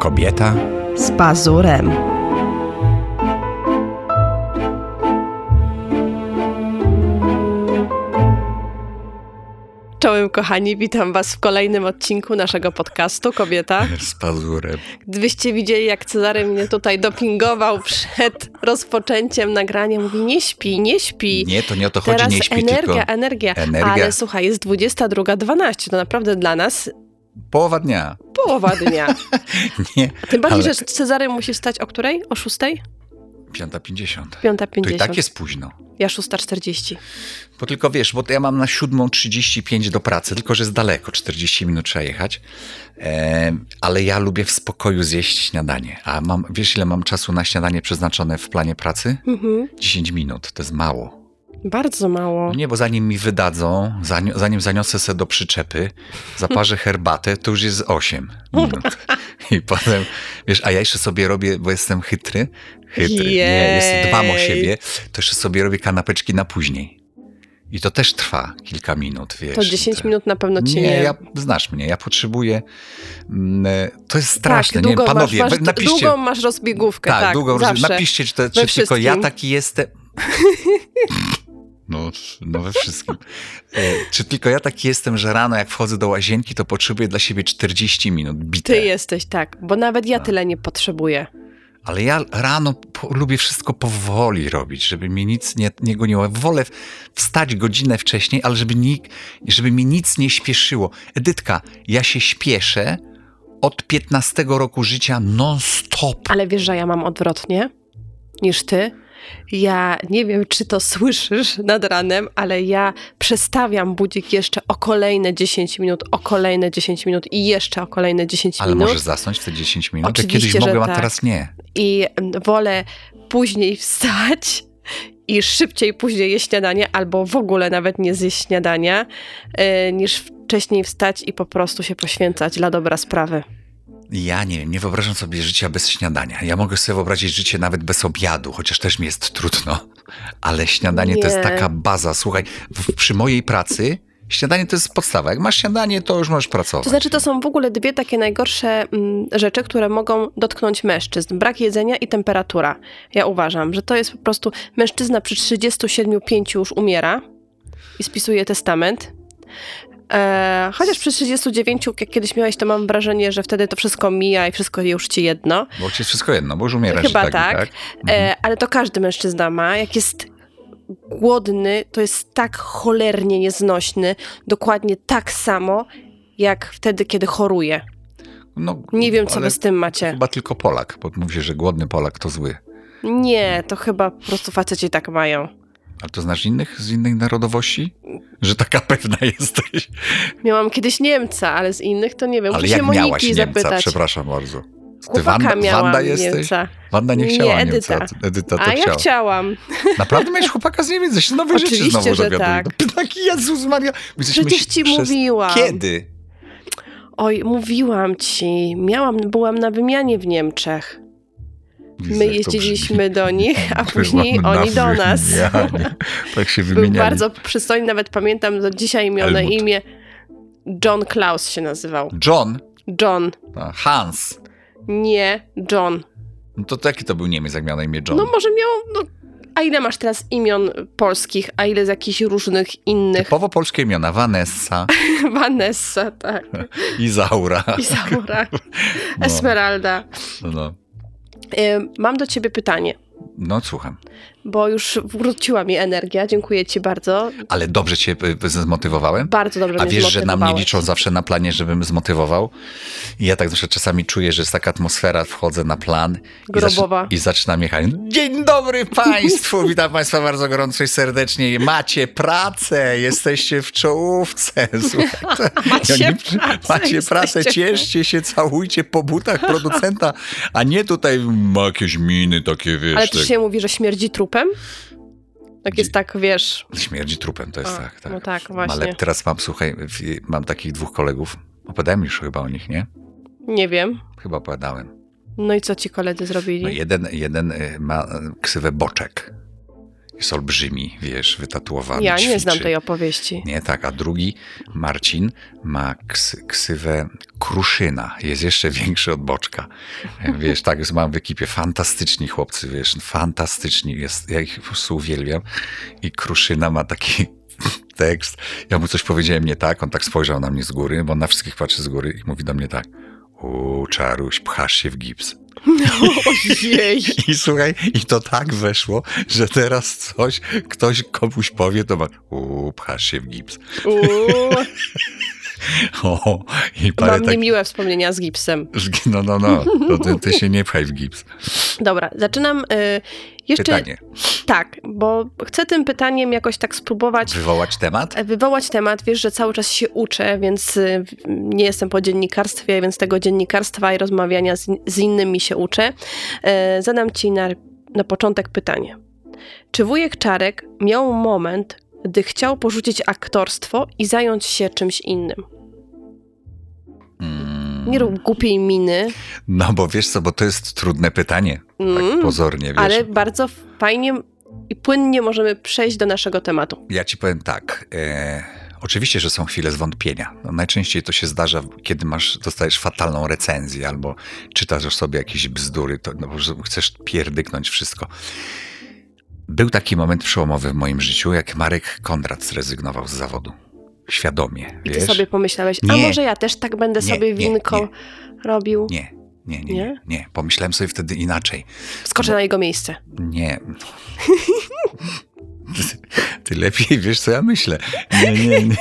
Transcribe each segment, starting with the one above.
Kobieta z pazurem. Czołem kochani, witam was w kolejnym odcinku naszego podcastu Kobieta. z pazurem. Gdybyście widzieli, jak Cezary mnie tutaj dopingował przed rozpoczęciem nagrania, mówi nie śpi, nie śpi. Nie, to nie o to chodzi, Teraz nie śpi, energia, tylko energia, energia. Ale słuchaj, jest 22.12, to naprawdę dla nas połowa dnia. połowa dnia. Nie, Tym bardziej, ale że Cezary musi wstać o której? O 6? 5.50. 5.50. To i tak jest późno. Ja 6.40. Bo tylko wiesz, bo ja mam na 7.35 do pracy, tylko że jest daleko, 40 minut trzeba jechać. E, ale ja lubię w spokoju zjeść śniadanie. A mam, wiesz ile mam czasu na śniadanie przeznaczone w planie pracy? Mhm. 10 minut, to jest mało. Bardzo mało. No nie, bo zanim mi wydadzą, zanim, zanim zaniosę se do przyczepy, zaparzę herbatę, to już jest 8 minut. I potem, wiesz, a ja jeszcze sobie robię, bo jestem chytry, chytry, nie, jest, dbam o Jej. siebie, to jeszcze sobie robię kanapeczki na później. I to też trwa kilka minut, wiesz. To 10 I te- minut na pewno ci Nie, nie. ja, znasz mnie, ja potrzebuję, mm, to jest straszne, tak, nie, długo panowie, masz, masz, napiszcie. długą masz rozbiegówkę, tak, Tak, długo, zawsze. napiszcie, czy, to, czy tylko ja taki jestem. No, no we wszystkim. E, Czy tylko ja taki jestem, że rano jak wchodzę do łazienki, to potrzebuję dla siebie 40 minut bite. Ty jesteś, tak, bo nawet ja tyle nie potrzebuję. Ale ja rano po, lubię wszystko powoli robić, żeby mnie nic nie, nie goniło. Wolę wstać godzinę wcześniej, ale żeby, żeby mi nic nie śpieszyło. Edytka, ja się śpieszę od 15 roku życia non-stop. Ale wiesz, że ja mam odwrotnie niż ty. Ja nie wiem, czy to słyszysz nad ranem, ale ja przestawiam budzik jeszcze o kolejne 10 minut, o kolejne 10 minut i jeszcze o kolejne 10 Ale minut. możesz zasnąć w te 10 minut? Oczywiście, kiedyś mogłem, a tak. teraz nie. i wolę później wstać i szybciej później jeść śniadanie, albo w ogóle nawet nie zjeść śniadania, y, niż wcześniej wstać i po prostu się poświęcać dla dobra sprawy. Ja nie wiem, nie wyobrażam sobie życia bez śniadania. Ja mogę sobie wyobrazić życie nawet bez obiadu, chociaż też mi jest trudno. Ale śniadanie to jest Nie. taka baza. Słuchaj, w, przy mojej pracy śniadanie to jest podstawa. Jak masz śniadanie, to już możesz pracować. To znaczy, to są w ogóle dwie takie najgorsze mm, rzeczy, które mogą dotknąć mężczyzn. Brak jedzenia i temperatura. Ja uważam, że to jest po prostu mężczyzna przy 37,5 już umiera i spisuje testament. E, chociaż przy 39, jak kiedyś miałeś, to mam wrażenie, że wtedy to wszystko mija i wszystko już ci jedno. Bo ci jest wszystko jedno, bo już umierasz. Chyba tak. tak. tak. E, ale to każdy mężczyzna ma. Jak jest głodny, to jest tak cholernie nieznośny, dokładnie tak samo, jak wtedy, kiedy choruje. No, Nie wiem, co wy z tym macie. Chyba tylko Polak, bo mówi, że głodny Polak to zły. Nie, to chyba po prostu faceci tak mają. Ale to znasz innych z innej narodowości? Że taka pewna jesteś. Miałam kiedyś Niemca, ale z innych to nie wiem. Ale Muszę jak się miałaś Moniki Niemca, zapytać. przepraszam bardzo. Ty Wanda, Wanda jesteś? Niemca. Wanda nie Nie, chciała Edyta. Niemca. Edyta to A ja chciała. chciałam. Naprawdę miałeś chłopaka z Niemiec? Ja się nowej rzeczy znowu że dowiaduję. tak. No, taki Jezus Maria. My jesteśmy Przecież ci przez- mówiłam. Kiedy? Oj, mówiłam ci. Miałam, byłam na wymianie w Niemczech. My jeździliśmy do nich, a później oni do nas. Tak się Był wymieniali. bardzo przystojny, nawet pamiętam do dzisiaj Helmut. imię John Klaus się nazywał. John, John. Hans. Nie, John. No to jaki to był Niemiec, jak miał na imię John? No może miał. No, a ile masz teraz imion polskich, a ile z jakichś różnych innych? Typowo polskie imiona. Vanessa, Vanessa, tak. Izaura. Isaura, No, Esmeralda. no, Mam do ciebie pytanie, no, słucham. Bo już wróciła mi energia. Dziękuję ci bardzo. Ale dobrze cię y, y, zmotywowałem? Bardzo dobrze A wiesz, że na mnie liczą zawsze na planie, żebym zmotywował? I ja tak zawsze czasami czuję, że jest taka atmosfera, wchodzę na plan i, i zaczynam jechać. Dzień dobry Państwu! Witam Państwa bardzo gorąco i serdecznie. Macie pracę, jesteście w czołówce. Słuchaj, Macie pracę, Macie pracę, cieszcie się, całujcie po butach producenta, a nie tutaj ma jakieś miny takie, wiesz. Ale to tak, się mówi, że śmierdzi trupem? Tak jest tak, wiesz. Śmierdzi trupem, to jest A, tak, tak. no tak, Ale właśnie. teraz mam, słuchaj, mam takich dwóch kolegów. Opowiadałem już chyba o nich, nie? Nie wiem. Chyba opowiadałem. No i co ci koledzy zrobili? No jeden, jeden y, ma y, ksywę Boczek. Jest olbrzymi, wiesz, wytatuowany, Ja nie ćwiczy. znam tej opowieści. Nie, tak, a drugi, Marcin, ma ksy, ksywę Kruszyna. Jest jeszcze większy od Boczka. Wiesz, tak, jest- mam w ekipie fantastyczni chłopcy, wiesz, fantastyczni. Jest, ja ich po prostu uwielbiam. I Kruszyna ma taki tekst. Ja mu coś powiedziałem nie tak, on tak spojrzał na mnie z góry, bo on na wszystkich patrzy z góry i mówi do mnie tak. U, Czaruś, pchasz się w gips. Ojej. I słuchaj, i to tak weszło, że teraz coś, ktoś komuś powie, to ma, u, pchasz się w gips. Uuu, O, i parę mam tak, niemiłe wspomnienia z gipsem. no, no, no, to ty, ty się nie pchaj w gips. Dobra, zaczynam y, jeszcze... Pytanie, Tak, bo chcę tym pytaniem jakoś tak spróbować wywołać temat? wywołać temat. Wiesz, że cały czas się uczę, więc y, nie jestem po dziennikarstwie, więc tego dziennikarstwa i rozmawiania z, z innymi się uczę. E, Zadam ci na, na początek pytanie. Czy wujek Czarek miał moment, gdy chciał porzucić aktorstwo i zająć się czymś innym? Mm, Nie rób głupiej miny, No, bo wiesz co, bo to jest trudne pytanie, tak Mm, pozornie, wiesz. ale bardzo fajnie i płynnie możemy przejść do naszego tematu. Ja ci powiem tak. E, oczywiście, że są chwile zwątpienia. No, najczęściej to się zdarza, kiedy masz, dostajesz fatalną recenzję albo czytasz sobie jakieś bzdury, to no, po prostu chcesz pierdyknąć wszystko. Był taki moment przełomowy w moim życiu, jak Marek Kondrat zrezygnował z zawodu. Świadomie, I ty wiesz? sobie pomyślałeś, a Nie. może ja też tak będę Nie, sobie nie, winko robił? Nie, nie, nie, Nie? nie, nie. Pomyślałem sobie wtedy inaczej. Skoczę na jego miejsce. Nie. Ty lepiej wiesz, co ja myślę. Nie, nie, nie.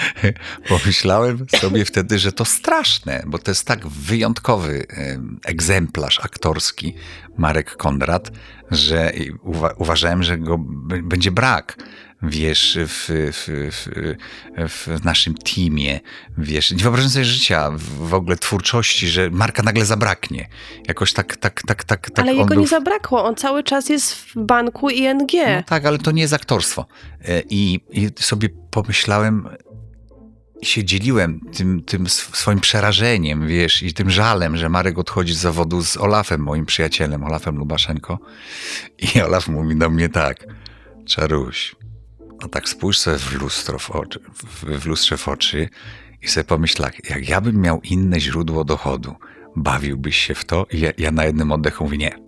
Pomyślałem sobie wtedy, że to straszne, bo to jest tak wyjątkowy em, egzemplarz aktorski Marek Kondrat, że uwa- uważałem, że go będzie brak. Wiesz, w, w, w, w naszym teamie, wiesz, nie wyobrażam sobie życia, w, ogóle twórczości, że Marka nagle zabraknie. Jakoś tak, tak, tak, tak. tak Ale jego był nie zabrakło. On cały czas jest w banku ING. no tak, ale to nie jest aktorstwo. E, I, i sobie pomyślałem, się dzieliłem tym, tym sw- swoim przerażeniem, wiesz, i tym żalem, że Marek odchodzi z zawodu z Olafem, moim przyjacielem, Olafem Lubaszenko. I Olaf mówi do mnie tak, Czaruś, no tak spójrz sobie w lustro w, oczy, w, w lustrze w oczy i sobie pomyśl tak, jak ja bym miał inne źródło dochodu, bawiłbyś się w to? I ja, ja na jednym oddechu mówię nie.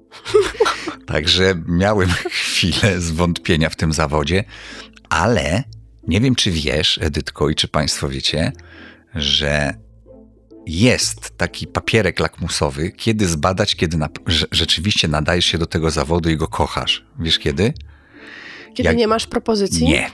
Także miałem chwilę zwątpienia w tym zawodzie, ale nie wiem, czy wiesz, Edytko, i czy Państwo wiecie, że jest taki papierek lakmusowy, kiedy zbadać, kiedy na, rzeczywiście nadajesz się do tego zawodu i go kochasz. Wiesz kiedy? Kiedy jak- nie masz propozycji? Nie.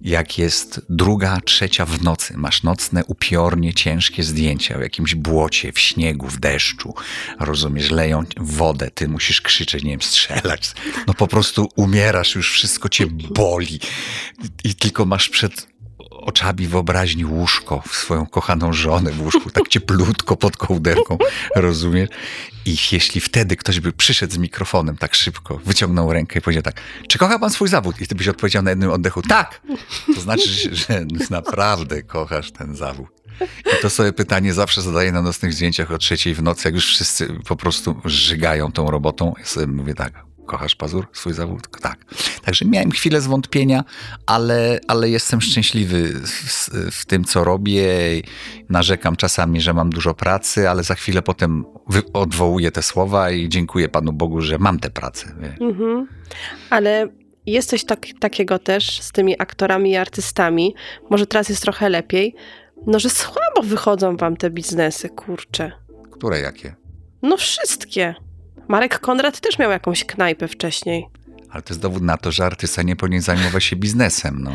Jak jest druga, trzecia w nocy, masz nocne, upiornie ciężkie zdjęcia w jakimś błocie, w śniegu, w deszczu, rozumiesz, leją wodę, ty musisz krzyczeć, nie wiem, strzelać. No po prostu umierasz, już wszystko cię boli. I tylko masz przed oczami wyobraźni łóżko, swoją kochaną żonę w łóżku, tak cieplutko pod kołderką, rozumiesz? I jeśli wtedy ktoś by przyszedł z mikrofonem tak szybko, wyciągnął rękę i powiedział tak, czy kocha pan swój zawód? I ty byś odpowiedział na jednym oddechu, tak! To znaczy, że naprawdę kochasz ten zawód. I to sobie pytanie zawsze zadaję na nocnych zdjęciach o trzeciej w nocy, jak już wszyscy po prostu żygają tą robotą. Ja sobie mówię tak, kochasz pazur, swój zawód? Tak. Także miałem chwilę zwątpienia, ale, ale jestem szczęśliwy w, w tym, co robię. Narzekam czasami, że mam dużo pracy, ale za chwilę potem odwołuję te słowa i dziękuję Panu Bogu, że mam tę pracę. Mhm. Ale jest coś tak, takiego też z tymi aktorami i artystami. Może teraz jest trochę lepiej. No, że słabo wychodzą wam te biznesy, kurczę. Które jakie? No wszystkie. Marek Konrad też miał jakąś knajpę wcześniej. Ale to jest dowód na to, że artysta nie powinien zajmować się biznesem. No.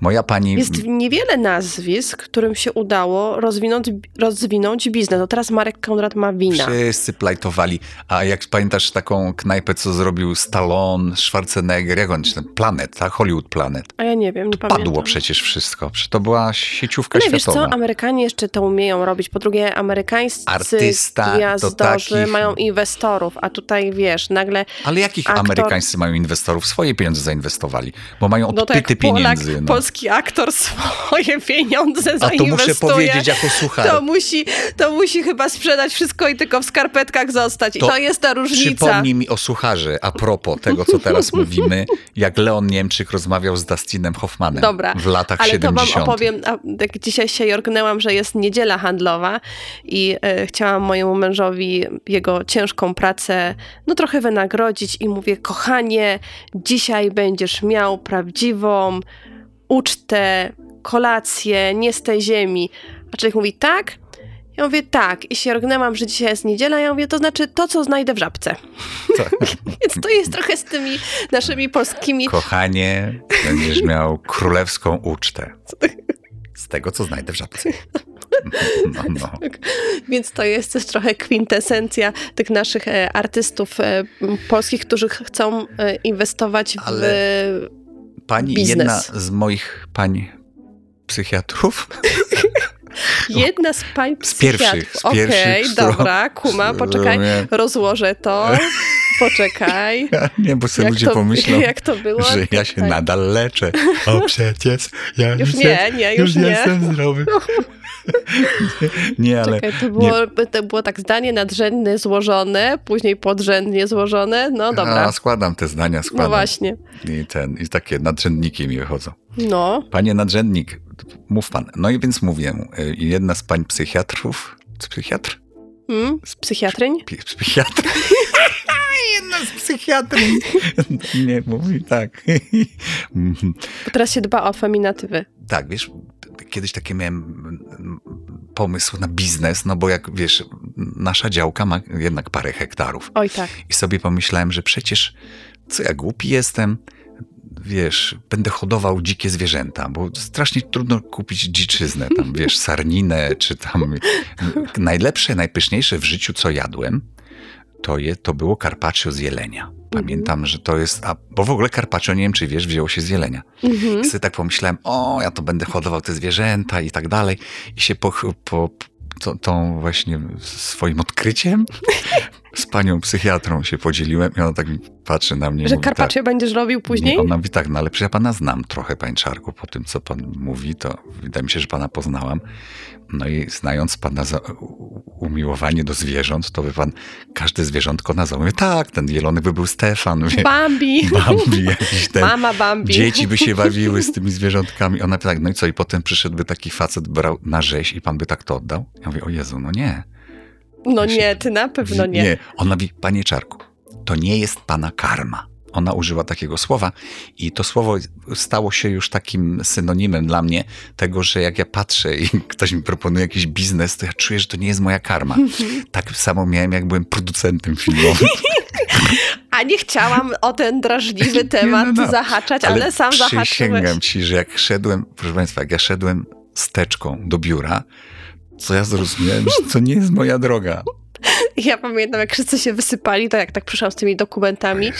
Moja pani... Jest niewiele nazwisk, którym się udało rozwinąć, rozwinąć biznes. No teraz Marek Konrad ma wina. Wszyscy plajtowali. A jak pamiętasz taką knajpę, co zrobił Stallone, Schwarzenegger, jak on ten Planet, tak? Hollywood Planet. A ja nie wiem, nie pamiętam. Padło przecież wszystko. To była sieciówka No nie, wiesz światowa. co, Amerykanie jeszcze to umieją robić. Po drugie, amerykańscy Artysta gwiazdorzy takich- mają inwestorów, a tutaj wiesz, nagle Ale jakich aktor- Amerykańscy mają inwestorów swoje pieniądze zainwestowali, bo mają No to jak odpyty Polak, pieniędzy. No. polski aktor swoje pieniądze A to muszę zainwestuje. powiedzieć jako suchar. To musi, to musi chyba sprzedać wszystko i tylko w skarpetkach zostać. I To to, jest ta różnica. Przypomnij mi o sucharze, a propos tego, co teraz mówimy, jak Leon Niemczyk rozmawiał z Dustinem Hoffmanem Dobra, w latach Ale 70. to wam opowiem, a, jak dzisiaj się jorgnęłam, że jest niedziela handlowa i e, chciałam mojemu mężowi jego ciężką pracę no trochę wynagrodzić i mówię, kochanie, dzisiaj będziesz miał prawdziwą ucztę, kolację, nie z tej ziemi. A człowiek mówi, tak? Ja mówię, tak. I się jorgnęłam, że dzisiaj jest niedziela. Ja mówię, to znaczy to, co znajdę w żabce. Tak. Więc to jest trochę z tymi naszymi polskimi Kochanie, będziesz miał królewską ucztę. Z tego, co znajdę w żabce. No, no. Więc to jest też trochę kwintesencja tych naszych e, artystów e, polskich, którzy ch- chcą e, inwestować Ale w. Pani, Biznes. jedna z moich pań psychiatrów, Jedna z pań z pierwszych, psychiatrów. z pierwszych, Okej, dobra, kuma, poczekaj, rozłożę to. Poczekaj. Nie, bo sobie Jak ludzie to, pomyślą, jak to było? że ja się Czekaj. nadal leczę. O przecież, ja Już już, nie, nie, już nie. jestem zdrowy. Nie, ale Czekaj, to było, to było tak zdanie nadrzędne złożone, później podrzędnie złożone. No dobra. A, składam te zdania, składam. No właśnie. I, ten, I takie nadrzędniki mi wychodzą. No. Panie nadrzędnik, mów pan. No i więc mówię, y, jedna z pań psychiatrów, psychiatr? Mm, z psychiatryń? Psychiatr? jedna z psychiatryń. Nie, mówi tak. Teraz się dba o feminatywy. Tak, wiesz, kiedyś taki miałem pomysł na biznes, no bo jak wiesz, nasza działka ma jednak parę hektarów. Oj tak. I sobie pomyślałem, że przecież co ja głupi jestem, wiesz, będę hodował dzikie zwierzęta, bo strasznie trudno kupić dziczyznę, tam wiesz, sarninę, czy tam najlepsze, najpyszniejsze w życiu, co jadłem, to, je, to było carpaccio z jelenia. Pamiętam, że to jest, a, bo w ogóle carpaccio, nie wiem czy wiesz, wzięło się z jelenia. Mhm. I sobie tak pomyślałem, o, ja to będę hodował te zwierzęta i tak dalej. I się po, po tą właśnie swoim odkryciem z panią psychiatrą się podzieliłem i ona tak patrzy na mnie. Że mówi tak, będziesz robił później? Nie, ona mówi tak, no ale przecież ja pana znam trochę, panie Czarku, po tym, co pan mówi, to wydaje mi się, że pana poznałam. No i znając pana umiłowanie do zwierząt, to by pan każde zwierzątko nazwał. Mówię, tak, ten jelonek by był Stefan, Bambi. Bambi, jakiś ten... Mama Bambi. Dzieci by się bawiły z tymi zwierzątkami. Ona tak, no i co? I potem przyszedłby taki facet, brał na rzeź i pan by tak to oddał? Ja mówię, o Jezu, no nie. No nie, ty na pewno nie. Nie. Ona mówi, panie Czarku, to nie jest pana karma. Ona użyła takiego słowa i to słowo stało się już takim synonimem dla mnie tego, że jak ja patrzę i ktoś mi proponuje jakiś biznes, to ja czuję, że to nie jest moja karma. Tak samo miałem, jak byłem producentem filmowym. A nie chciałam o ten drażliwy temat no, no. zahaczać, ale, sam zahaczyłeś. przysięgam ci, że jak szedłem, proszę państwa, jak ja szedłem steczką do biura, to ja zrozumiałem, że to nie jest moja droga. Ja pamiętam, jak wszyscy się wysypali, to jak tak przyszłam z tymi dokumentami,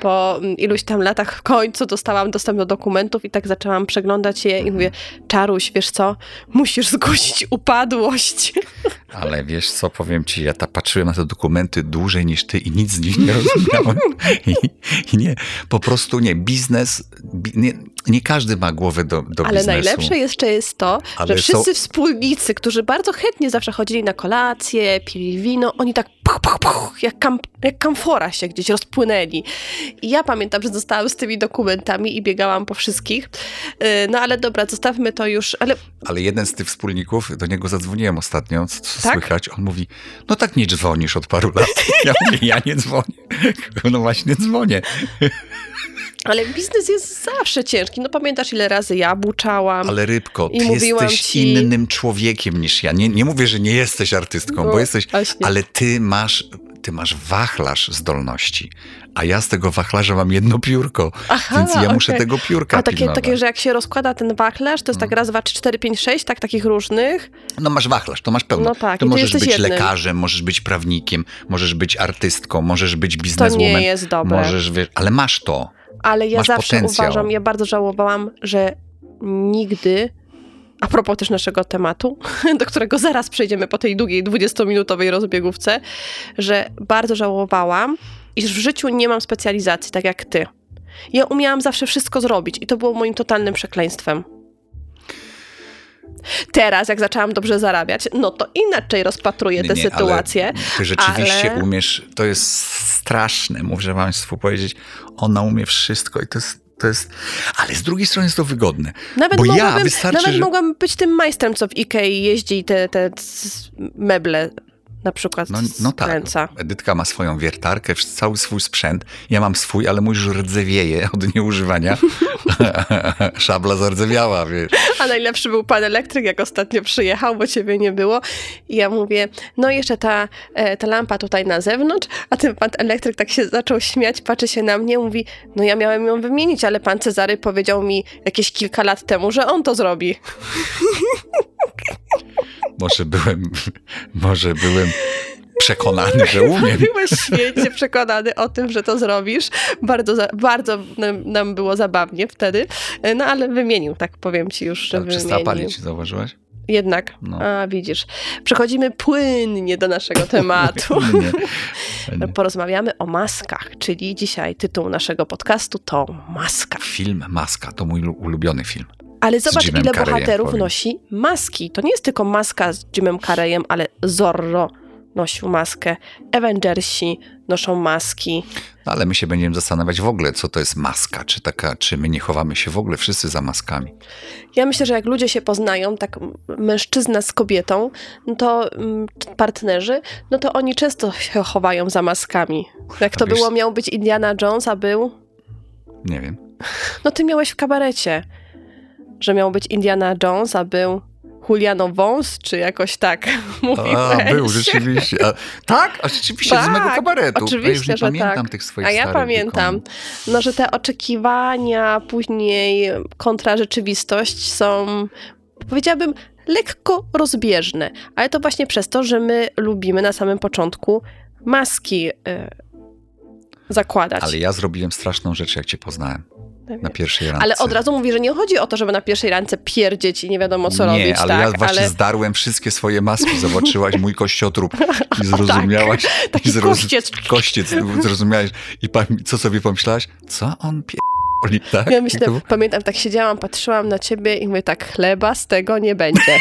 po mm, iluś tam latach w końcu dostałam dostęp do dokumentów i tak zaczęłam przeglądać je i mówię, Czaruś, wiesz co, musisz zgłosić upadłość. Ale wiesz co, powiem ci, ja ta patrzyłem na te dokumenty dłużej niż ty i nic z nich nie rozumiałem. I, i nie, po prostu nie, biznes, bi, nie, nie każdy ma głowę do, do Ale biznesu. najlepsze jeszcze jest to, Ale że są- wszyscy wspólnicy, którzy bardzo chętnie zawsze chodzili na kolację, pili wino, oni tak puch, puch, puch, jak, kam, jak kamfora się gdzieś rozpłynęli. I ja pamiętam, że zostałam z tymi dokumentami i biegałam po wszystkich. Yy, No ale dobra, zostawmy to już. Ale Ale jeden z tych wspólników, do niego zadzwoniłem ostatnio, co, co Tak? słychać, on mówi, no tak nie dzwonisz od paru lat. Ja mówię, ja nie dzwonię. No właśnie dzwonię. Ale biznes jest zawsze ciężki. No pamiętasz, ile razy ja buczałam. Ale rybko, ty jesteś ci- innym człowiekiem niż ja. Nie, nie mówię, że nie jesteś artystką, No, bo jesteś, właśnie. ale ty masz, ty masz wachlarz zdolności, a ja z tego wachlarza mam jedno piórko, Aha, więc ja muszę okej. tego piórka A takie, pilnować. takie, że jak się rozkłada ten wachlarz, to jest Mm. tak raz, dwa, trzy, cztery, pięć, sześć, tak, takich różnych. No masz wachlarz, to masz pełno. No tak, to możesz być jednym. lekarzem, możesz być prawnikiem, możesz być artystką, możesz być To bizneswoman. nie jest dobre. Możesz, ale masz to. Ale ja Masz zawsze potencjał. uważam, ja bardzo żałowałam, że nigdy, a propos też naszego tematu, do którego zaraz przejdziemy po tej długiej 20-minutowej rozbiegówce, że bardzo żałowałam, iż w życiu nie mam specjalizacji, tak jak ty. Ja umiałam zawsze wszystko zrobić i to było moim totalnym przekleństwem. Teraz, jak zaczęłam dobrze zarabiać, no to inaczej rozpatruję tę sytuację. Ale ty rzeczywiście ale- umiesz, to jest straszne, muszę Państwu powiedzieć, ona umie wszystko i to jest, to jest, ale z drugiej strony jest to wygodne. Nawet, Bo ja mogłabym, wystarczy, nawet że- mogłam być tym majstrem, co w Ikei jeździ te, te meble na przykład No, no tak, skręca. Edytka ma swoją wiertarkę, cały swój sprzęt, ja mam swój, ale mój już rdzewieje od nieużywania. Szabla zardzewiała, wiesz. A najlepszy był pan elektryk, jak ostatnio przyjechał, bo ciebie nie było. I ja mówię, no jeszcze ta, e, ta lampa tutaj na zewnątrz, a ten pan elektryk tak się zaczął śmiać, patrzy się na mnie, mówi, no ja miałem ją wymienić, ale pan Cezary powiedział mi jakieś kilka lat temu, że on to zrobi. Może byłem, może byłem przekonany, że umiem. Byłeś święcie przekonany o tym, że to zrobisz. Bardzo, za, bardzo nam, nam było zabawnie wtedy. No ale wymienił, tak powiem ci już, że Ale przestała palić, zauważyłaś? Jednak. No. A widzisz. Przechodzimy płynnie do naszego tematu. Nie, nie. Porozmawiamy o maskach, czyli dzisiaj tytuł naszego podcastu to Maska. Film Maska to mój lu- ulubiony film. Ale zobacz, ile Carreyem, bohaterów powiem. nosi maski. To nie jest tylko maska z Jimem Carreyem, ale Zorro nosił maskę, Avengersi noszą maski. No, ale my się będziemy zastanawiać w ogóle, co to jest maska, czy taka, czy my nie chowamy się w ogóle wszyscy za maskami. Ja myślę, że jak ludzie się poznają, tak mężczyzna z kobietą, no to mm, partnerzy, no to oni często się chowają za maskami. Jak to było, miał być Indiana Jones, a był Nie wiem. No ty miałeś w kabarecie, że miał być Indiana Jones, a był Juliano Wąs, czy jakoś tak mówiłeś. A, był, rzeczywiście. A, tak, a rzeczywiście z mego Tak, kabaretu. oczywiście, ja już nie że pamiętam tak. tych swoich A ja pamiętam, wykonów. no, że te oczekiwania później kontra rzeczywistość są, powiedziałabym, lekko rozbieżne. Ale to właśnie przez to, że my lubimy na samym początku maski y, zakładać. Ale ja zrobiłem straszną rzecz, jak cię poznałem. Na pierwszej randce. Ale od razu mówię, że nie chodzi o to, żeby na pierwszej randce pierdzieć i nie wiadomo co nie, robić. ale tak? ja właśnie ale zdarłem wszystkie swoje maski, zobaczyłaś mój kościotrup i zrozumiałaś. taki i zroz- kościec. Kościec, zrozumiałeś. I co sobie pomyślałaś? Co on pierdoli, tak? Ja myślę, to pamiętam, tak siedziałam, patrzyłam na ciebie i mówię tak, chleba z tego nie będzie.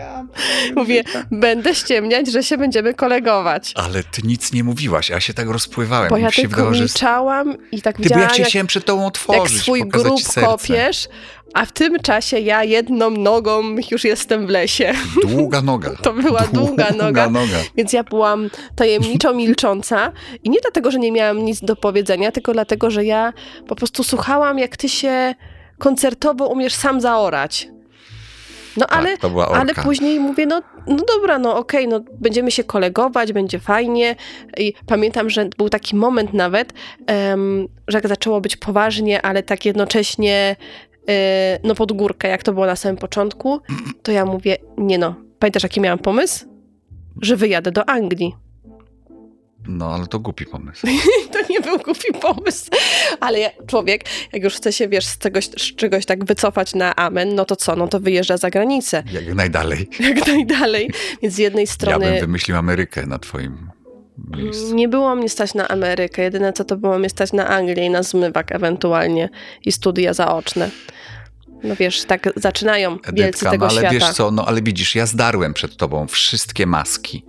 Mówię, będę ściemniać, że się będziemy kolegować. Ale ty nic nie mówiłaś, a ja się tak rozpływałem. Bo ja się tylko wydawało, że... milczałam i tak Ty, bo widziałam, ja cię jak, chciałem przed tobą jak otworzyć, swój pokazać grób kopiesz, a w tym czasie ja jedną nogą już jestem w lesie. Długa noga. To była długa noga. noga. Więc ja byłam tajemniczo milcząca i nie dlatego, że nie miałam nic do powiedzenia, tylko dlatego, że ja po prostu słuchałam, jak ty się koncertowo umiesz sam zaorać. No ale, tak, to była orka. ale później mówię, no, no dobra, no okej, no będziemy się kolegować, będzie fajnie. I pamiętam, że był taki moment nawet, em, że jak zaczęło być poważnie, ale tak jednocześnie e, no pod górkę, jak to było na samym początku, to ja mówię, nie no, pamiętasz jaki miałam pomysł? Że wyjadę do Anglii. No, ale to głupi pomysł. To nie był głupi pomysł, ale ja, człowiek, jak już chce się, wiesz, z czegoś, z czegoś tak wycofać na amen, no to co, no to wyjeżdża za granicę, Jak najdalej. jak najdalej. Więc z jednej Ja bym strony wymyślił Amerykę na twoim miejscu. nie było mnie stać na Amerykę, jedyne co to było mnie stać na Anglię i na zmywak ewentualnie i studia zaoczne. No wiesz, tak zaczynają wielcy Edytka, tego no ale świata. wiesz co, no ale widzisz, ja zdarłem przed tobą wszystkie maski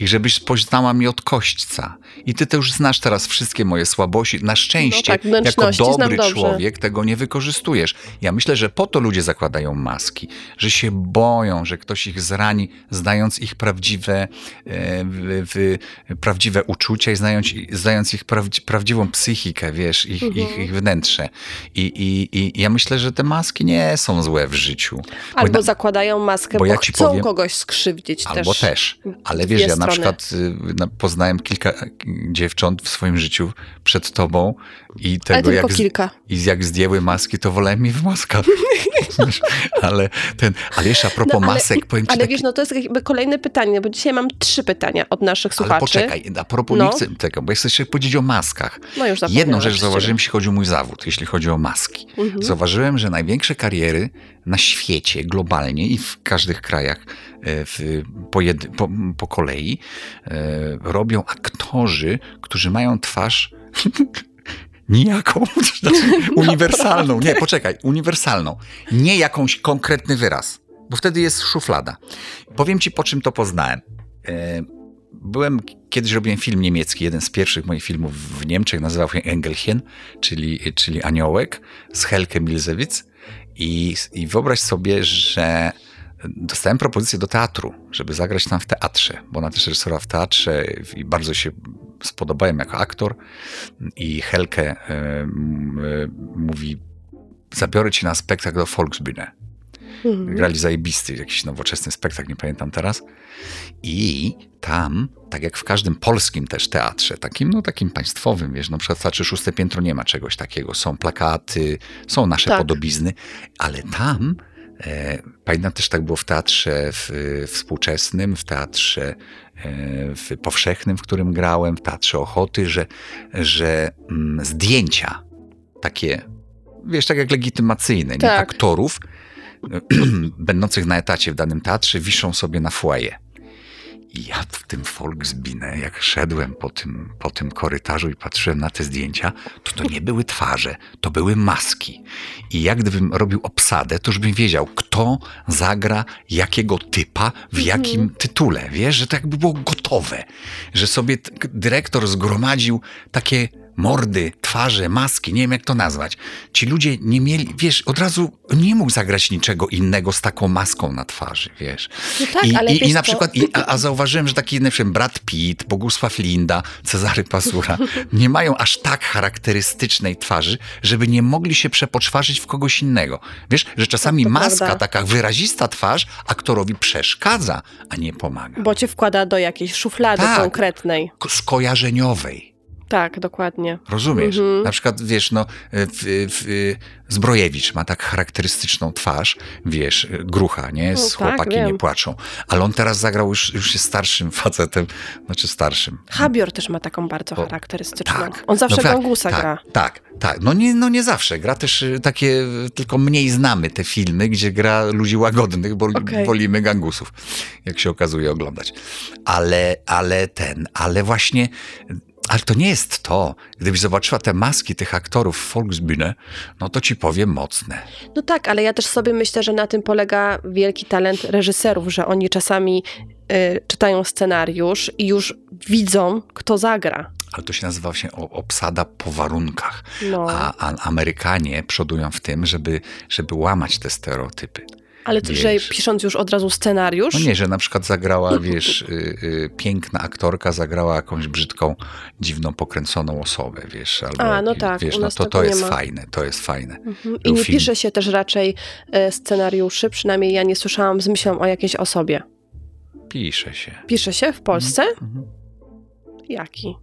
i żebyś poznała mnie od kośćca. I ty to już znasz teraz wszystkie moje słabości. Na szczęście, No tak, jako dobry człowiek tego nie wykorzystujesz. Ja myślę, że po to ludzie zakładają maski, że się boją, że ktoś ich zrani, znając ich prawdziwe, e, w, w, prawdziwe uczucia i znając, znając ich prawdzi, prawdziwą psychikę, wiesz, ich, Mhm. ich, ich wnętrze. I, i, I ja myślę, że te maski nie są złe w życiu. Bo Albo na- zakładają maskę, bo bo, ja chcą powiem- kogoś skrzywdzić Albo też. też. Ale wiesz, ja na strony. przykład y, na- poznałem kilka y, dziewcząt w swoim życiu przed tobą i Ale tego tylko jak, kilka. i jak zdjęły maski, to wolałem je w maskach. Ale ten, ale jeszcze a propos No, ale- masek, powiem ci Ale takie, wiesz, no to jest jakby kolejne pytanie, bo dzisiaj mam trzy pytania od naszych ale słuchaczy. poczekaj, a propos No. nie chcę tego, bo ja chcę jeszcze powiedzieć o maskach. No już Jedną rzecz zauważyłem, jeśli chodzi o mój zawód, jeśli chodzi o maski. Mhm. Zauważyłem, że największe kariery na świecie, globalnie i w każdych krajach e, w, po, jedy, po, po kolei e, robią aktorzy, którzy mają twarz Nijaką, znaczy uniwersalną. Nie, poczekaj, uniwersalną. Nie jakąś konkretny wyraz, bo wtedy jest szuflada. Powiem ci, po czym to poznałem. E, byłem, kiedyś robiłem film niemiecki, jeden z pierwszych moich filmów w Niemczech, nazywał się Engelchen, czyli, czyli Aniołek, z Helke Milzewicz. I, I wyobraź sobie, że dostałem propozycję do teatru, żeby zagrać tam w teatrze, bo ona też reżyserowała w teatrze i bardzo się spodobałem jako aktor. I Helke y, y, mówi, zabiorę cię na spektakl do Volksbühne. Mhm. Grali zajebisty, jakiś nowoczesny spektakl, nie pamiętam teraz. I tam, tak jak w każdym polskim też teatrze, takim, no takim państwowym, wiesz, na przykład w Teatrze Szóste Piętro nie ma czegoś takiego. Są plakaty, są nasze tak. podobizny, ale tam E, pamiętam też tak było w teatrze w, współczesnym, w teatrze e, w powszechnym, w którym grałem, w teatrze Ochoty, że, że mm, zdjęcia takie, wiesz, tak jak legitymacyjne, tak. nie aktorów, będących na etacie w danym teatrze, wiszą sobie na foyer. I ja w tym Volksbine, jak szedłem po tym, po tym korytarzu i patrzyłem na te zdjęcia, to to nie były twarze, to były maski. I jak gdybym robił obsadę, to już bym wiedział, kto zagra jakiego typa w mhm. jakim tytule. Wiesz, że to jakby było gotowe. Że sobie dyrektor zgromadził takie mordy, twarze, maski, nie wiem jak to nazwać. Ci ludzie nie mieli, wiesz, od razu nie mógł zagrać niczego innego z taką maską na twarzy, wiesz. No tak, I, ale i, i na przykład, i, a, a, zauważyłem, że taki na przykład Brad Pitt, Bogusław Linda, Cezary Pasura nie mają aż tak charakterystycznej twarzy, żeby nie mogli się przepoczwarzyć w kogoś innego. Wiesz, że czasami tak, maska, prawda. taka wyrazista twarz aktorowi przeszkadza, a nie pomaga. Bo cię wkłada do jakiejś szuflady tak, konkretnej. Skojarzeniowej. Tak, dokładnie. Rozumiesz? Mhm. Na przykład, wiesz, no, w, w, Zbrojewicz ma tak charakterystyczną twarz, wiesz, grucha, nie? Z no, tak, chłopaki wiem. nie płaczą. Ale on teraz zagrał już, już jest starszym facetem, znaczy starszym. Habior też ma taką bardzo o, charakterystyczną. Tak. On zawsze no, tak, gangusa tak, gra. Tak, tak. No nie, no nie zawsze. Gra też y, takie, tylko mniej znamy te filmy, gdzie gra ludzi łagodnych, bo okay. wolimy gangusów, jak się okazuje oglądać. Ale, ale ten, ale właśnie ale to nie jest to. Gdybyś zobaczyła te maski tych aktorów w Volksbühne, no to ci powiem mocne. No tak, ale ja też sobie myślę, że na tym polega wielki talent reżyserów, że oni czasami y, czytają scenariusz i już widzą, kto zagra. Ale to się nazywa się obsada po warunkach. No. A, a Amerykanie przodują w tym, żeby, żeby łamać te stereotypy. Ale to, że pisząc już od razu scenariusz? No nie, że na przykład zagrała, wiesz, y, y, piękna aktorka zagrała jakąś brzydką, dziwną, pokręconą osobę, wiesz. Albo, A, no tak. Wiesz, no to, to jest fajne, to jest fajne. Mhm. I nie film. pisze się też raczej e, scenariuszy, przynajmniej ja nie słyszałam z myślą o jakiejś osobie. Pisze się. Pisze się w Polsce? Mhm. Jaki?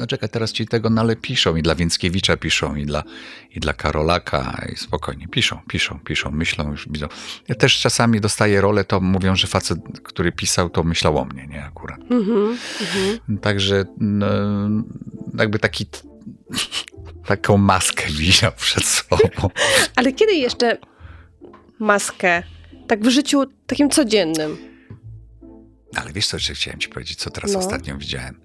No czekaj, teraz ci tego nale piszą i dla Więckiewicza piszą i dla, i dla Karolaka i spokojnie, piszą, piszą, piszą, myślą, już widzą. Ja też czasami dostaję rolę, to mówią, że facet, który pisał, to myślał o mnie, nie akurat. Mm-hmm, mm-hmm. Także no, jakby taki taką maskę widział przed sobą. Ale kiedy jeszcze maskę? Tak w życiu takim codziennym. Ale wiesz co, jeszcze chciałem ci powiedzieć, co teraz no. ostatnio widziałem?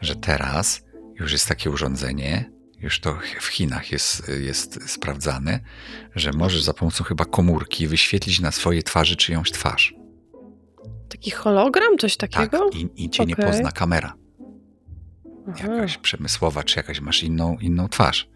Że teraz już jest takie urządzenie, już to w Chinach jest, jest sprawdzane, że możesz za pomocą chyba komórki wyświetlić na swojej twarzy czyjąś twarz. Taki hologram, coś takiego? Tak, i, i cię okay. nie pozna kamera. Aha. Jakaś przemysłowa, czy jakaś masz inną, inną twarz.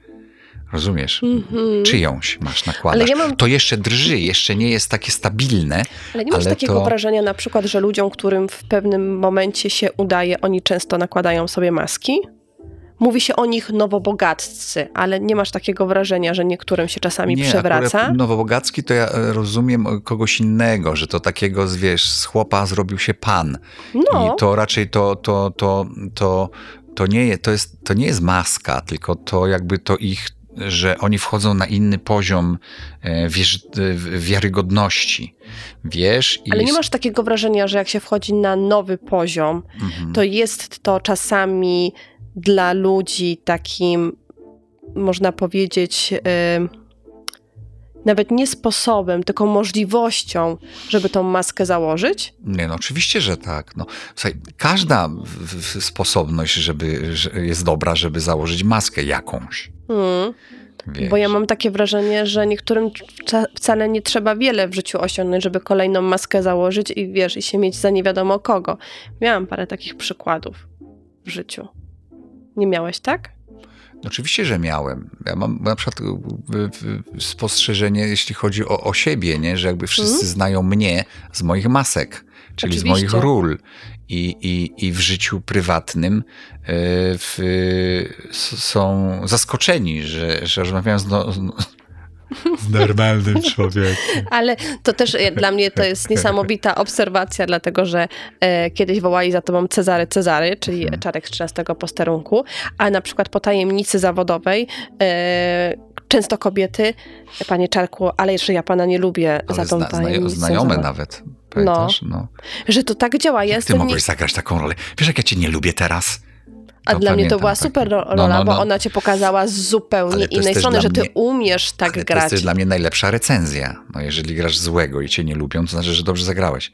Rozumiesz? Mm-hmm. Czyjąś masz nakładać. Ja mam... To jeszcze drży, jeszcze nie jest takie stabilne. Ale nie masz ale takiego to... wrażenia na przykład, że ludziom, którym w pewnym momencie się udaje, oni często nakładają sobie maski? Mówi się o nich nowobogaccy, ale nie masz takiego wrażenia, że niektórym się czasami nie, przewraca? Nowobogacki to ja e, rozumiem kogoś innego, że to takiego, wiesz, z chłopa zrobił się pan. No. I to raczej to, to, to, to, to, nie, to, jest, to nie jest maska, tylko to jakby to ich że oni wchodzą na inny poziom e, wiesz, wiarygodności. Wiesz? Ale nie masz takiego wrażenia, że jak się wchodzi na nowy poziom, mhm. to jest to czasami dla ludzi takim, można powiedzieć, nawet nie sposobem, tylko możliwością, żeby tą maskę założyć? Nie, no oczywiście, że tak. No, słuchaj, każda sposobność żeby, że jest dobra, żeby założyć maskę jakąś. Mm. Wiesz. Bo ja mam takie wrażenie, że niektórym wca- wcale nie trzeba wiele w życiu osiągnąć, żeby kolejną maskę założyć i wiesz, i się mieć za nie wiadomo kogo. Miałam parę takich przykładów w życiu. Nie miałeś, tak? Oczywiście, że miałem. Ja mam na przykład y, spostrzeżenie, jeśli chodzi o, o siebie, nie? że jakby wszyscy Mhm. znają mnie z moich masek, czyli z Oczywiście. moich ról. I, i, I w życiu prywatnym y, w, są zaskoczeni, że, że rozmawiałem z, no, z, normalnym człowiekiem. Ale to też e, dla mnie to jest niesamowita obserwacja, dlatego że e, kiedyś wołali za tobą Cezary Cezary, czyli Mhm. Czarek z 13 posterunku, a na przykład po tajemnicy zawodowej e, często kobiety, panie Czarku, ale jeszcze ja pana nie lubię za Ale tą zna, tajemnicę znajome nawet. Pamiętasz? No. Że to tak działa. Ja ty mogłeś nie... zagrać taką rolę? Wiesz, jak ja cię nie lubię teraz? A No, dla mnie to była takie. super No, rola, no, bo no. ona cię pokazała z zupełnie innej strony, że ty mnie- umiesz tak Ale to jest grać. dla mnie najlepsza recenzja. No jeżeli grasz złego i cię nie lubią, to znaczy, że dobrze zagrałeś.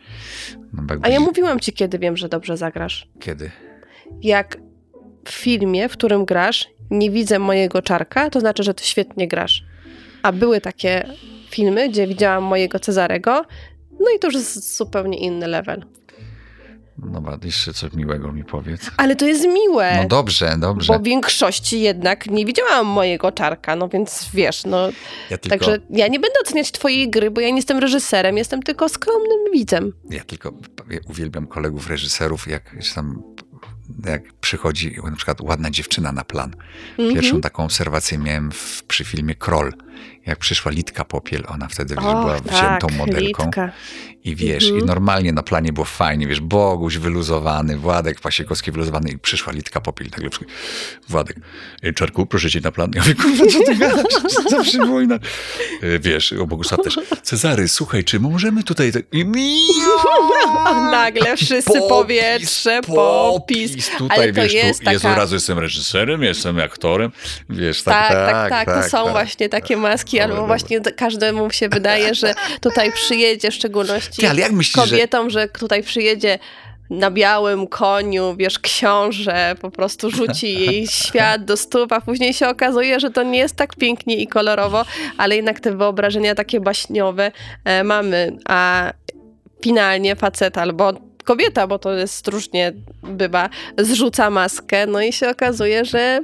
No, bo A ja mówiłam ci, kiedy wiem, że dobrze zagrasz. Kiedy? Jak w filmie, w którym grasz, nie widzę mojego czarka, to znaczy, że ty świetnie grasz. A były takie filmy, gdzie widziałam mojego Cezarego, no i to już jest zupełnie inny level. No jeszcze coś miłego mi powiedz. Ale to jest miłe. No dobrze, dobrze. Bo w większości jednak nie widziałam mojego czarka, no więc wiesz, no. Ja tylko, Także ja nie będę oceniać twojej gry, bo ja nie jestem reżyserem, jestem tylko skromnym widzem. ja tylko ja uwielbiam kolegów reżyserów, jak tam jak przychodzi na przykład ładna dziewczyna na plan. Mhm. Pierwszą taką obserwację miałem w, przy filmie Kroll. Jak przyszła Litka Popiel, ona wtedy wiesz, Och, była wziętą tak, modelką. Litka. I wiesz, Mhm. i normalnie na planie było fajnie, wiesz, Boguś wyluzowany, Władek Pasiekowski wyluzowany i przyszła Litka Popiel. Tak przychodzi, Władek, "Ej, Czarku, proszę cię na plan. Ja mówię, kurwa, co ty gadasz? Zawsze wojna. E, Wiesz, o Bogusław też. Cezary, słuchaj, czy możemy tutaj... Tak... I nagle wszyscy Popis, powietrze, popis. Tutaj, Ale to wiesz, jest tu, Jezu, taka- raz jestem reżyserem, jestem aktorem, wiesz, Tak, tak, tak, tak, to są właśnie takie maski, Dobra, albo dobra. właśnie każdemu się wydaje, że tutaj przyjedzie, w szczególności Ty, ale jak myślisz, że... kobietom, że tutaj przyjedzie na białym koniu, wiesz, książę, po prostu rzuci jej świat do stóp, a później się okazuje, że to nie jest tak pięknie i kolorowo, ale jednak te wyobrażenia takie baśniowe e, mamy, a finalnie facet albo kobieta, bo to jest różnie bywa, zrzuca maskę, no i się okazuje, że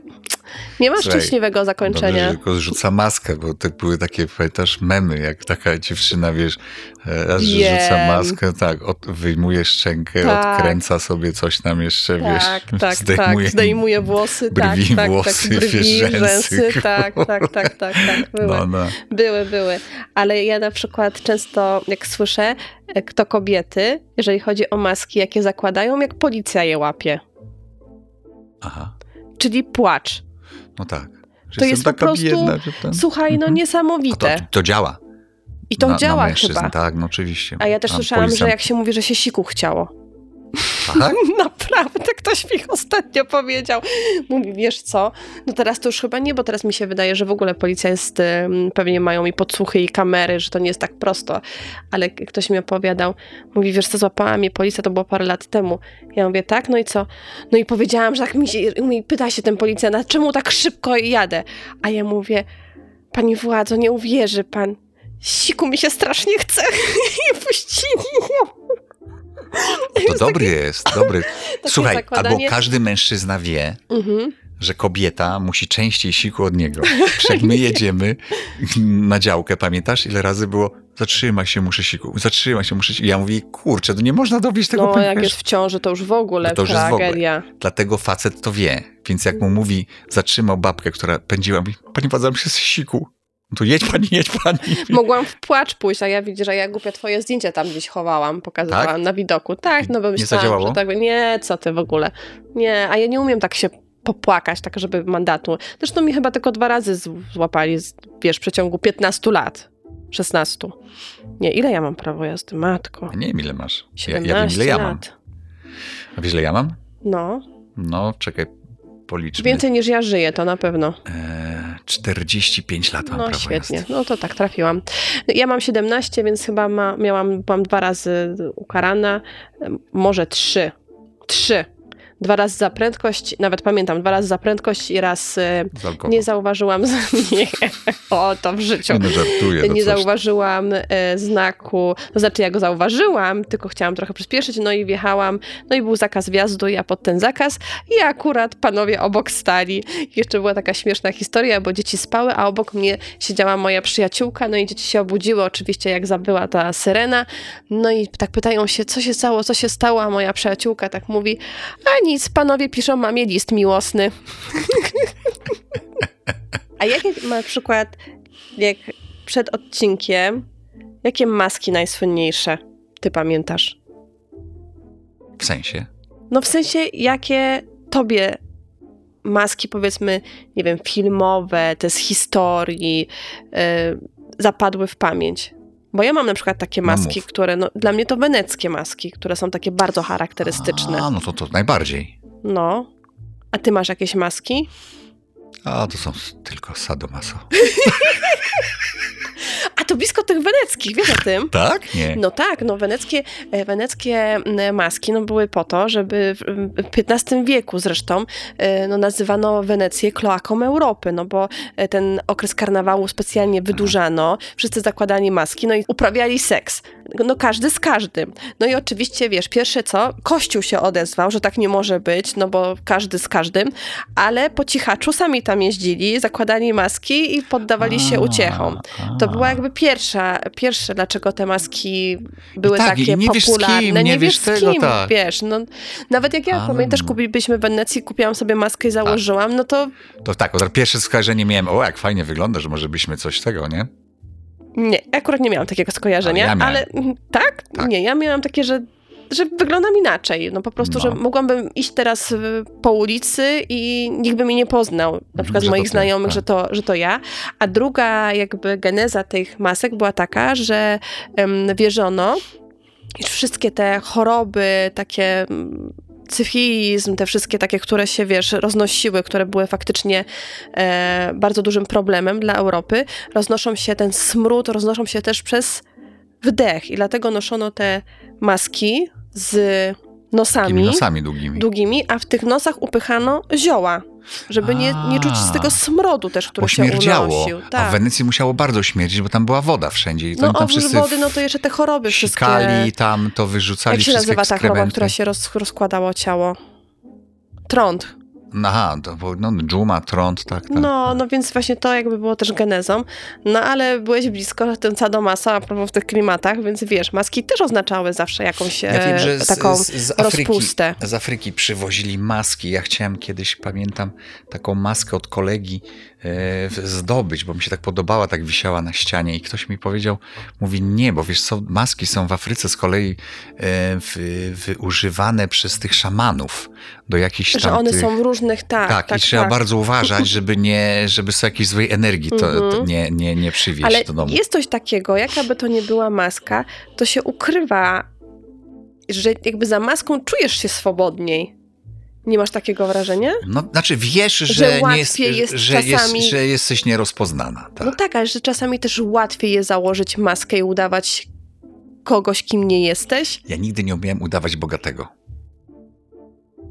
nie ma Słuchaj, szczęśliwego Dobrze, zakończenia. że tylko zrzuca maskę, bo to były takie, pamiętasz, memy, jak taka dziewczyna, wiesz, e, raz, że Wiem. rzuca maskę, tak, od, wyjmuje szczękę, Tak. odkręca sobie coś tam jeszcze, Tak, wiesz, tak, zdejmuje, tak. Zdejmuje włosy, brwi, tak, tak, włosy, tak. Brwi, wiesz, rzęsy, tak, tak, tak, tak, tak. Były, No, no. były, były. Ale ja na przykład często, jak słyszę, e, kto kobiety, jeżeli chodzi o maski, jakie zakładają, jak policja je łapie. Aha, Czyli płacz. No tak. Że To jest po prostu- biedna, że ten... Słuchaj, no Mhm. Niesamowite. to, to działa. I to na, działa na mężczyzn, chyba. Tak, no oczywiście. A ja też Tam słyszałam, że policjant- jak się mówi, że się siku chciało. Naprawdę, ktoś mi ostatnio powiedział. Mówi, wiesz co, no teraz to już chyba nie, bo teraz mi się wydaje, że w ogóle policja jest, ym, pewnie mają i podsłuchy i kamery, że to nie jest tak prosto. Ale ktoś mi opowiadał, mówi, wiesz co, złapała mnie policja, to było parę lat temu. Ja mówię, tak, no i co? No i powiedziałam, że tak mi się, mi pyta się ten policjant, czemu tak szybko jadę? A ja mówię, pani władzo, nie uwierzy pan. Siku mi się strasznie chce. I puścili ją. To dobry jest, dobry. Słuchaj, zakładanie- albo każdy mężczyzna wie, Mhm. że kobieta musi częściej siku od niego. Jak my jedziemy na działkę, pamiętasz, ile razy było zatrzymaj się, muszę siku, zatrzymaj się, muszę siku. Ja mówię, kurczę, to nie można dowieść tego No, jak jest w ciąży, to już w ogóle To już w ogóle. tragedia. Dlatego facet to wie. Więc jak mu mówi, zatrzymał babkę, która pędziła, mówi, pani władza, mi się z siku. No to jedź pani, jedź pani. Mogłam w płacz pójść, a ja widzę, że ja głupia twoje zdjęcie tam gdzieś chowałam, pokazywałam Tak? na widoku. Tak, no bo myślałam, że tak, nie, co ty w ogóle. Nie, a ja nie umiem tak się popłakać, tak żeby mandatu. Zresztą mi chyba tylko dwa razy złapali, wiesz, w przeciągu 15 lat. 16. Nie, ile ja mam prawo jazdy? Matko. Ja nie wiem, ile masz. Ja, 17 ja wiem, ile ja mam. lat. A wiesz, ile ja mam? No, No, czekaj, policzmy. więcej niż ja żyję, to na pewno. E, 45 lat mam No świetnie, jazdy. no to tak, trafiłam. Ja mam 17, więc chyba ma, miałam, byłam dwa razy ukarana, em, może trzy. Trzy. Dwa razy za prędkość, nawet pamiętam, dwa razy za prędkość i raz alkoholem. nie zauważyłam, nie, o to w życiu. Nie, no, żartuję. no nie zauważyłam e, znaku, to znaczy ja go zauważyłam, tylko chciałam trochę przyspieszyć, no i wjechałam, no i był zakaz wjazdu, ja pod ten zakaz i akurat panowie obok stali. Jeszcze była taka śmieszna historia, bo dzieci spały, a obok mnie siedziała moja przyjaciółka, no i dzieci się obudziły oczywiście, jak zabyła ta syrena, no i tak pytają się, co się stało, co się stało, a moja przyjaciółka tak mówi, a nic, panowie piszą mamie list miłosny. a jakie na przykład, jak przed odcinkiem, jakie maski najsłynniejsze ty pamiętasz? W sensie? No w sensie, jakie tobie maski, powiedzmy, nie wiem, filmowe, te z historii, y, zapadły w pamięć? Bo ja mam na przykład takie No maski, które, no, dla mnie to weneckie maski, które są takie bardzo charakterystyczne. A, no to, to najbardziej. No. A ty masz jakieś maski? A, to są tylko sadomaso. To blisko tych weneckich, wiesz o tym? Tak? Nie. No tak, no weneckie, e, weneckie m, maski no, były po to, żeby w XV wieku zresztą e, no, nazywano Wenecję kloaką Europy, no bo e, ten okres karnawału specjalnie wydłużano, wszyscy zakładali maski, no i uprawiali seks. No każdy z każdym. No i oczywiście, wiesz, pierwsze co, Kościół się odezwał, że tak nie może być, no bo każdy z każdym, ale po cichaczu sami tam jeździli, zakładali maski i poddawali się uciechom. To była jakby pierwsza, pierwsze, dlaczego te maski były tak, takie nie wiesz z popularne. kim, nie wiesz z tego, kim, tak. wiesz. No, nawet jak ja, Ale pamiętasz, no. kupiliśmy w Wenecji, kupiłam sobie maskę i założyłam, no to To tak, od pierwsze skojarzenie miałem, o jak fajnie wygląda, że może byśmy coś tego, nie? nie, akurat nie miałam takiego skojarzenia, Ale ja ale, mm, tak? Tak. Nie, ja miałam takie, że że wyglądam inaczej. No po prostu, No. że mogłabym iść teraz y, po ulicy i nikt by mnie nie poznał, na przykład z Że to moich ty, znajomych, tak. że, to, że to ja. A druga jakby geneza tych masek była taka, że em, wierzono, iż wszystkie te choroby, takie cyfilizm, te wszystkie takie, które się, wiesz, roznosiły, które były faktycznie e, bardzo dużym problemem dla Europy, roznoszą się, ten smród roznoszą się też przez wdech i dlatego noszono te maski z Takimi nosami nosami długimi. długimi, a w tych nosach upychano zioła, żeby nie, nie czuć z tego smrodu też, który Bo się unosił. A w Tak. Wenecji musiało bardzo śmierdzić, bo tam była woda wszędzie. I to No tam wszyscy wody, no to jeszcze te choroby wszystkie. sikali tam, to wyrzucali Jak się nazywa ta choroba, która się roz, rozkładało ciało? Trąd. Aha, to no, dżuma, trąd, tak, tak. No, no więc właśnie to jakby było też genezą. No ale byłeś blisko tym sadomasa a propos w tych klimatach, więc wiesz, maski też oznaczały zawsze jakąś Ja wiem, e, że z, taką z, z, Afryki, rozpustę. z Afryki przywozili maski. Ja chciałem kiedyś, pamiętam, taką maskę od kolegi e, zdobyć, bo mi się tak podobała, tak wisiała na ścianie i ktoś mi powiedział, mówi nie, bo wiesz co, maski są w Afryce z kolei e, wy, wyużywane przez tych szamanów do jakichś tam Że one tych... są w różnych, tak, Tak, tak, i trzeba tak. bardzo uważać, żeby nie, żeby sobie jakiejś złej energii to, to Mhm. nie, nie, nie przywieźć Ale do domu. jest coś takiego, jakaby to nie była maska, to się ukrywa, że jakby za maską czujesz się swobodniej. Nie masz takiego wrażenia? No, znaczy wiesz, że, Że nie jest, jest że, czasami- jest, że jesteś nierozpoznana. Tak. No tak, ale że czasami też łatwiej jest założyć maskę i udawać kogoś, kim nie jesteś. Ja nigdy nie umiałem udawać bogatego.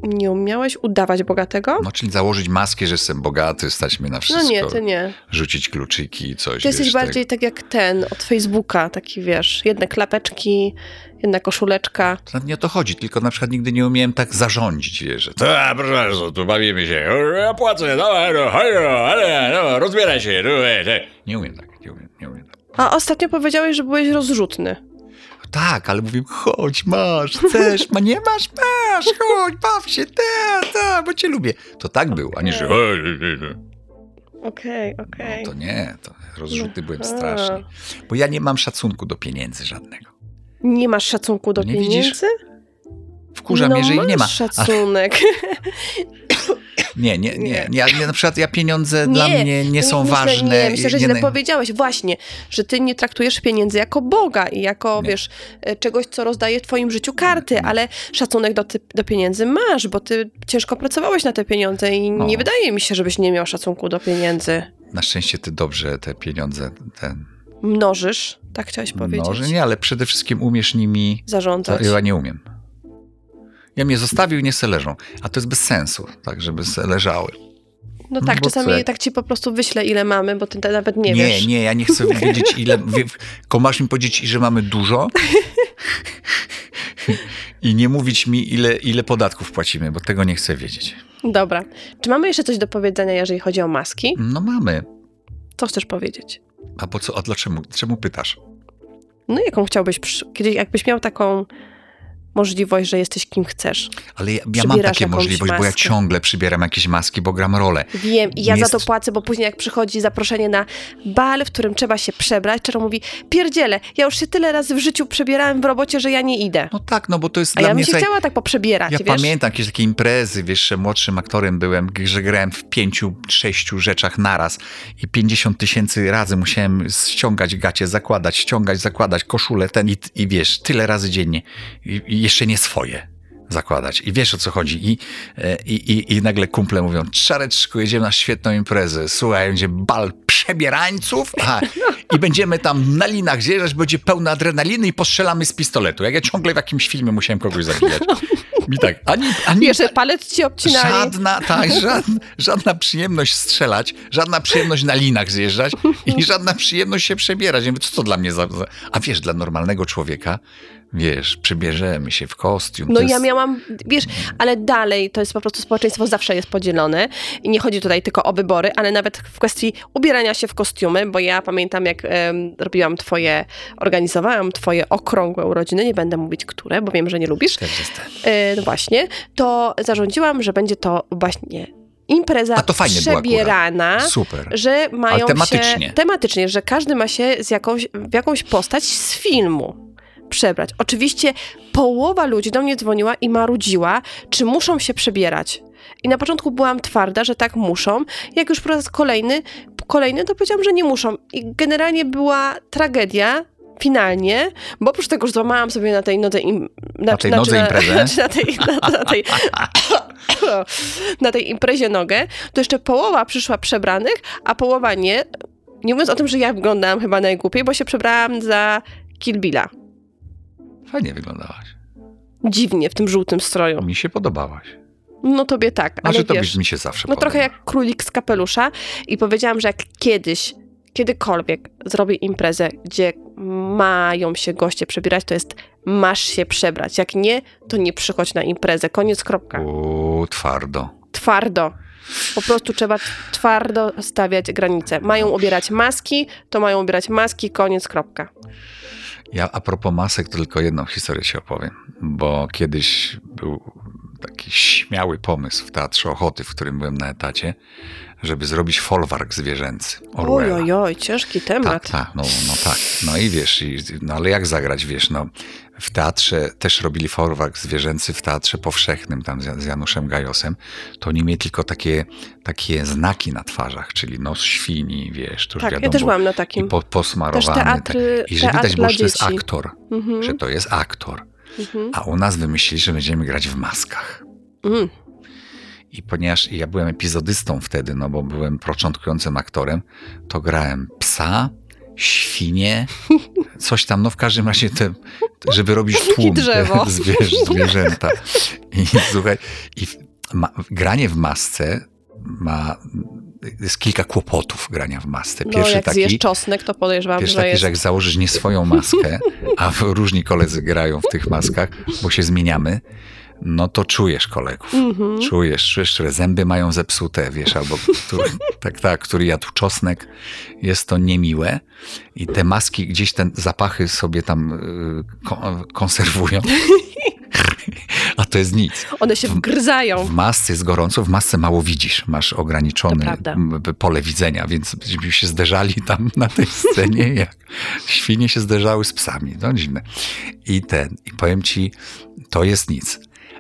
Nie umiałeś udawać bogatego? No, czyli założyć maskę, że jestem bogaty, stać mnie na No wszystko, nie, ty nie. rzucić kluczyki i coś. Ty jesteś wiesz, bardziej tak jak ten od Facebooka, taki wiesz, jedne klapeczki, jedna koszuleczka. Tak. To nawet nie o to chodzi, tylko na przykład nigdy nie umiałem tak zarządzić, wiesz, że to, proszę bardzo, tu bawimy się, ja płacę, dawaj, no, no, ale, no, rozbieraj się, no, e. Nie umiem tak, nie umiem, nie umiem tak. A ostatnio powiedziałeś, że byłeś rozrzutny. Tak, ale mówię, chodź, masz, chcesz, ma nie masz, masz, chodź, baw się, ta, ta, bo cię lubię. To tak było, a nie, że... Okej, No okej. to nie, to rozrzuty byłem Aha. strasznie. Bo ja nie mam szacunku do pieniędzy żadnego. Nie masz szacunku do No nie widzisz? pieniędzy? Wkurza no mnie, że ich nie ma. szacunek. Nie, nie, nie. Nie. Ja, ja, na przykład ja pieniądze dla mnie nie są myślę, ważne. Nie, myślę, że nie, źle nie- powiedziałeś. Właśnie, że ty nie traktujesz pieniędzy jako Boga i jako, Nie. wiesz, e, czegoś, co rozdaje w twoim życiu karty, Nie. ale szacunek do, ty, do pieniędzy masz, bo ty ciężko pracowałeś na te pieniądze i No. nie wydaje mi się, żebyś nie miał szacunku do pieniędzy. na szczęście ty dobrze te pieniądze ten Mnożysz, tak chciałeś powiedzieć. Może nie, ale przede wszystkim umiesz nimi. Zarządzać. Ja nie umiem. Ja mnie zostawił i nie se leżą. A to jest bez sensu, tak, żeby se leżały. No tak, bo czasami co? tak ci po prostu wyślę, ile mamy, bo ty nawet nie, Nie, wiesz. nie, ja nie chcę wiedzieć, ile. Wie, tylko masz mi powiedzieć, że mamy dużo. I nie mówić mi, ile, ile podatków płacimy, bo tego nie chcę wiedzieć. Dobra. Czy mamy jeszcze coś do powiedzenia, jeżeli chodzi o maski? No mamy. Co chcesz powiedzieć? A po co? A dlaczego? Czemu pytasz? No jaką chciałbyś, przy- kiedyś jakbyś miał taką możliwość, że jesteś kim chcesz. Ale ja, ja mam takie możliwość, bo ja maskę. ciągle przybieram jakieś maski, bo gram rolę. Wiem i ja Nie za to jest- płacę, bo później jak przychodzi zaproszenie na bal, w którym trzeba się przebrać, Czero mówi, pierdziele, ja już się tyle razy w życiu przebierałem w robocie, że ja nie idę. No tak, no bo to jest A dla ja mnie... bym się chciała tak poprzebierać, Ja wiesz? pamiętam jakieś takie imprezy, wiesz, że młodszym aktorem byłem, że grałem w pięciu, sześciu rzeczach naraz i 50 tysięcy razy musiałem ściągać gacie, zakładać, ściągać, zakładać, koszulę ten i, i wiesz, tyle razy dziennie i, i jeszcze nie swoje zakładać. I wiesz o co chodzi. I, e, i, i, i nagle kumple mówią, czareczku, jedziemy na świetną imprezę. Słuchaj, będzie bal przebierańców Aha, i będziemy tam na linach zjeżdżać, będzie pełno adrenaliny i postrzelamy z pistoletu. Jak ja ciągle w jakimś filmie musiałem kogoś zabijać. Mi tak, ani, ani, Wiesz, że palec ci obcinali. Żadna, tak, żadna, żadna przyjemność strzelać, żadna przyjemność na linach zjeżdżać i żadna przyjemność się przebierać. Ja mówię, co to dla mnie za- A wiesz, dla normalnego człowieka, wiesz, przebierzemy się w kostium. No to ja jest... miałam, wiesz, ale dalej to jest po prostu społeczeństwo zawsze jest podzielone i nie chodzi tutaj tylko o wybory, ale nawet w kwestii ubierania się w kostiumy, bo ja pamiętam jak em, robiłam twoje, organizowałam twoje okrągłe urodziny, nie będę mówić które, bo wiem, że nie lubisz, 40. e, no właśnie, to zarządziłam, że będzie to właśnie impreza A to fajnie przebierana. Super. Że mają tematycznie. się tematycznie, że każdy ma się z jakąś, w jakąś postać z filmu przebrać. Oczywiście połowa ludzi do mnie dzwoniła i marudziła, czy muszą się przebierać. I na początku byłam twarda, że tak muszą. Jak już po raz kolejny, kolejny to powiedziałam, że nie muszą. I generalnie była tragedia finalnie, bo oprócz tego, że złamałam sobie na tej nodze im, Na tej nodze imprezę? Na tej, na, na, tej, na tej imprezie nogę, to jeszcze połowa przyszła przebranych, a połowa nie. Nie mówiąc o tym, że ja wyglądałam chyba najgłupiej, bo się przebrałam za Kill Billa. Fajnie wyglądałaś. Dziwnie w tym żółtym stroju. Mi się podobałaś. No tobie tak, ale Znaczy to wiesz, mi się zawsze no podoba. trochę jak królik z kapelusza i powiedziałam, że jak kiedyś, kiedykolwiek zrobię imprezę, gdzie mają się goście przebierać, to jest masz się przebrać. Jak nie, to nie przychodź na imprezę. Koniec, kropka. Uuu, twardo. Twardo. Po prostu trzeba twardo stawiać granice. Mają ubierać maski, to mają ubierać maski, koniec, kropka. Ja a propos masek, tylko jedną historię ci opowiem, bo kiedyś był taki śmiały pomysł w Teatrze Ochoty, w którym byłem na etacie, żeby zrobić folwark zwierzęcy Orwella. oj, oj, ciężki temat. Tak, tak, no, no tak. No i wiesz, i, no ale jak zagrać, wiesz, no w teatrze też robili folwark zwierzęcy w teatrze powszechnym, tam z, Januszem Gajosem, to oni mieli tylko takie, takie znaki na twarzach, czyli nos świni, wiesz, to już Tak, wiadomo. ja też byłam na I takim. po, posmarowany. Też teatry- I że teatr widać było, że to jest aktor, Mhm, że to jest aktor. mhm. A u nas wymyślili, że będziemy grać w maskach. Mm. I ponieważ ja byłem epizodystą wtedy, no bo byłem początkującym aktorem, to grałem psa, świnie, coś tam, no w każdym razie, te, żeby robić tłum te zwierz, zwierzęta. I słuchaj, i ma, granie w masce ma, jest kilka kłopotów grania w masce. No, Pierwszy jak taki, zjesz czosnek, to podejrzewam, Pierwszy że taki, jest... że jak założysz nie swoją maskę, a różni koledzy grają w tych maskach, bo się zmieniamy, no to czujesz kolegów. Mhm. Czujesz, czujesz, które zęby mają zepsute, wiesz, albo który, tak, tak, który jadł czosnek. Jest to niemiłe. I te maski gdzieś te zapachy sobie tam y, ko- konserwują. A to jest nic. One się wgryzają. W masce jest gorąco, w masce mało widzisz. Masz ograniczone pole widzenia, więc byśmy się zderzali tam na tej scenie, jak świnie się zderzały z psami. No dziwne. I ten, i powiem ci, to jest nic.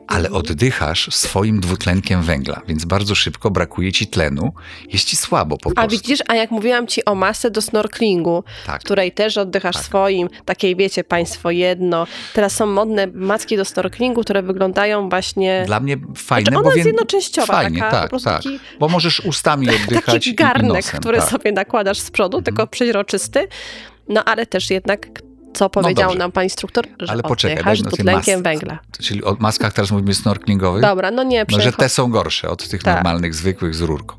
Ale Mhm. oddychasz swoim dwutlenkiem węgla, więc bardzo szybko brakuje ci tlenu, jest ci słabo po A prostu. widzisz, a jak mówiłam ci o masce do snorklingu, Tak. której też oddychasz Tak. swoim, takiej wiecie, państwo jedno. Teraz są modne maski do snorklingu, które wyglądają właśnie... Dla mnie fajne, Znaczy ona bo jest jednoczęściowa, fajnie, taka, tak, po prostu tak. taki, bo możesz ustami oddychać taki i garnek, nosem, który tak. sobie nakładasz z przodu, tylko przeźroczysty. No ale też jednak, co powiedział dobrze. nam pan instruktor, że Ale poczekaj, oddychasz daj no tej dwutlenkiem węgla. Czyli o maskach teraz mówimy snorklingowych? Dobra, no nie, No, że przejechał. te są gorsze od tych Tak. normalnych, zwykłych z rurką.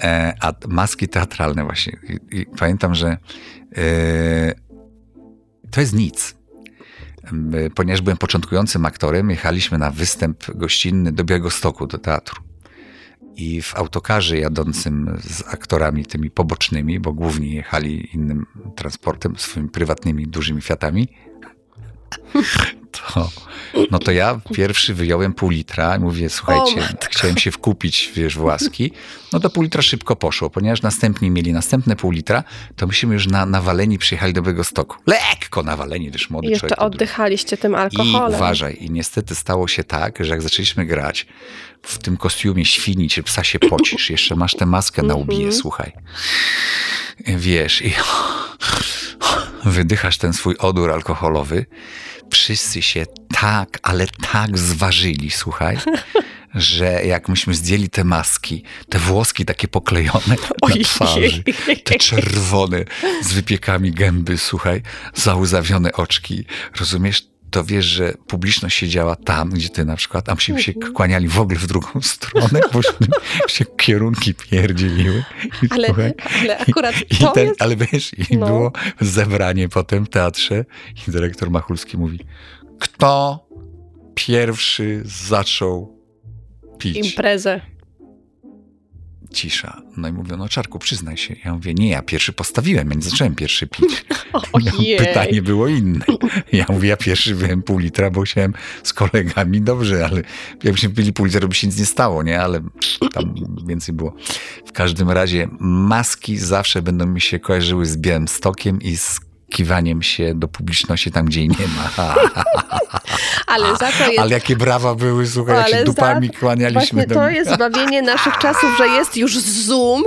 E, a maski teatralne właśnie. I, i pamiętam, że e, to jest nic. M, Ponieważ byłem początkującym aktorem, jechaliśmy na występ gościnny do Białegostoku, do teatru. I w autokarze jadącym z aktorami tymi pobocznymi, bo głównie jechali innym transportem, swoimi prywatnymi, dużymi Fiatami, to, no to ja pierwszy wyjąłem pół litra i mówię, słuchajcie, matko. chciałem się wkupić, wiesz, w łaski. No to pół litra szybko poszło, ponieważ następni mieli następne pół litra, to myśmy już na, nawaleni przyjechali do Białegostoku. Lekko nawaleni, też młody I jeszcze człowiek. oddychaliście tym I alkoholem. uważaj, i niestety stało się tak, że jak zaczęliśmy grać w tym kostiumie świni czy psa się pocisz, jeszcze masz tę maskę na łbie, Mhm. słuchaj. Wiesz, i wydychasz ten swój odór alkoholowy. Wszyscy się tak, ale tak zważyli, słuchaj, że jak myśmy zdjęli te maski, te włoski takie poklejone na Ojej. twarzy, te czerwone z wypiekami gęby, słuchaj, załzawione oczki. Rozumiesz? To wiesz, że publiczność siedziała tam, gdzie ty na przykład, a myśmy się Mhm. kłaniali w ogóle w drugą stronę, bo się kierunki pierdzieliły. I Ale, słuchaj, ale akurat i to ten, jest... Ale wiesz, i No. było zebranie potem w teatrze i dyrektor Machulski mówi, kto pierwszy zaczął pić? Imprezę. Cisza. No i mówią, no Czarku, przyznaj się. Ja mówię, nie, ja pierwszy postawiłem, ja nie zacząłem pierwszy pić. Ojej. Pytanie było inne. Ja mówię, ja pierwszy byłem pół litra, bo chciałem z kolegami, dobrze, ale jakbyśmy pili pół litra, to by się nic nie stało, nie? Ale tam więcej było. W każdym razie maski zawsze będą mi się kojarzyły z białym stokiem i z kiwaniem się do publiczności tam, gdzie jej nie ma. Ale za to jest... Ale jakie brawa były, słuchaj, jak się za- dupami kłanialiśmy Właśnie do to jest zbawienie naszych czasów, że jest już Zoom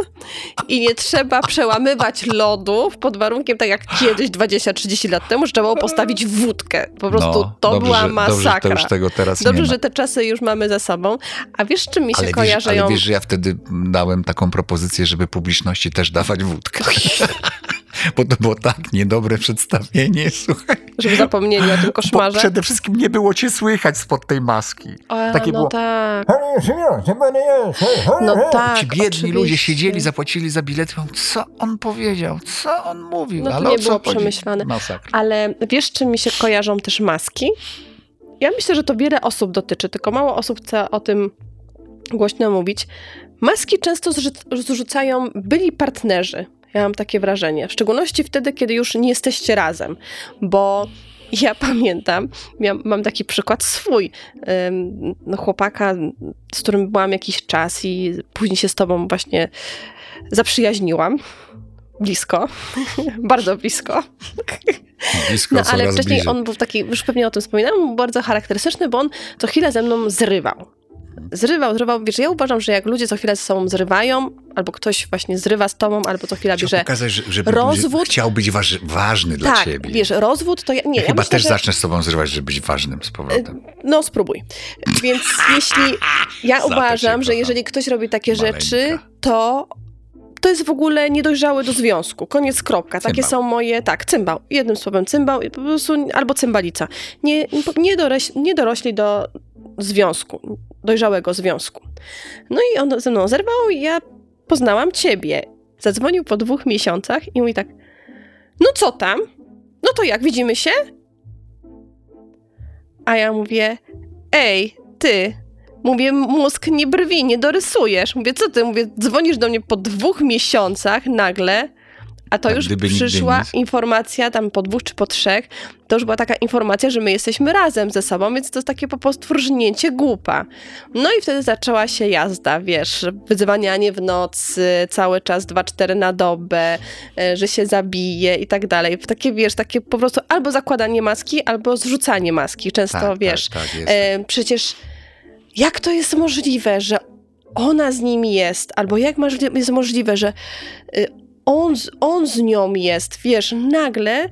i nie trzeba przełamywać lodów pod warunkiem, tak jak kiedyś 20-30 lat temu, że trzeba było postawić wódkę. Po prostu No, to dobrze, była że, Dobrze, że masakra. to już tego teraz Dobrze, że te czasy już mamy za sobą. A wiesz, czym mi się ale, wiesz, kojarzą? ale wiesz, że ja wtedy dałem taką propozycję, żeby publiczności też dawać wódkę. Bo to było tak niedobre przedstawienie, słuchaj. Żeby zapomnieli o tym Bo koszmarze. przede wszystkim nie było cię słychać spod tej maski. A, Takie no było. tak. No tak, Ci biedni oczywiście. ludzie siedzieli, zapłacili za mówią, Co on powiedział? Co on mówił? No to Ale nie było chodzi? przemyślane. Masakra. Ale wiesz, czym mi się kojarzą też maski? Ja myślę, że to wiele osób dotyczy, tylko mało osób chce o tym głośno mówić. Maski często zrzu- zrzucają byli partnerzy. Ja mam takie wrażenie. W szczególności wtedy, kiedy już nie jesteście razem. Bo ja pamiętam, miałam, mam taki przykład swój. No, chłopaka, z którym byłam jakiś czas i później się z tobą właśnie zaprzyjaźniłam. Blisko. Bardzo blisko. Blisko No ale wcześniej bliżej. on był taki, już pewnie o tym wspominałem, był bardzo charakterystyczny, bo on co chwilę ze mną zrywał. Zrywał, zrywał. Wiesz, ja uważam, że jak ludzie co chwilę ze sobą zrywają, albo ktoś właśnie zrywa z tobą, albo co chwila Chciał bierze... pokazać, że, żeby rozwód- chciał być waż, ważny dla Tak, ciebie. wiesz, rozwód to ja... Nie, ja chyba myślę, też że... zacznę z sobą zrywać, żeby być ważnym z powrotem. No spróbuj. Więc jeśli... Ja uważam, że jeżeli ktoś robi takie Maleńka. rzeczy, to... To jest w ogóle niedojrzały do związku. Koniec, kropka. Takie Cymbał. są moje, tak, cymbał. Jednym słowem cymbał, po prostu, albo cymbalica. Nie, nie, doroś, nie dorośli do związku, dojrzałego związku. No i on ze mną zerwał i ja poznałam ciebie. Zadzwonił po dwóch miesiącach i mówi tak, no co tam? No to jak, widzimy się? A ja mówię, ej, ty, mówię, mózg nie brwi, nie dorysujesz. Mówię, co ty? Mówię, dzwonisz do mnie po dwóch miesiącach nagle, A to Tak, już nigdy przyszła nic. informacja tam po dwóch czy po trzech, to już była taka informacja, że my jesteśmy razem ze sobą, więc to jest takie po prostu rżnięcie głupa. No i wtedy zaczęła się jazda, wiesz, wyzwanianie w nocy, cały czas 2-4 na dobę, e, że się zabije i tak dalej. Takie, wiesz, takie po prostu albo zakładanie maski, albo zrzucanie maski. Często, tak, wiesz, Tak, tak, przecież jak to jest możliwe, że ona z nim jest, albo jak jest możliwe, że y, on, z- on z nią jest, wiesz, nagle y,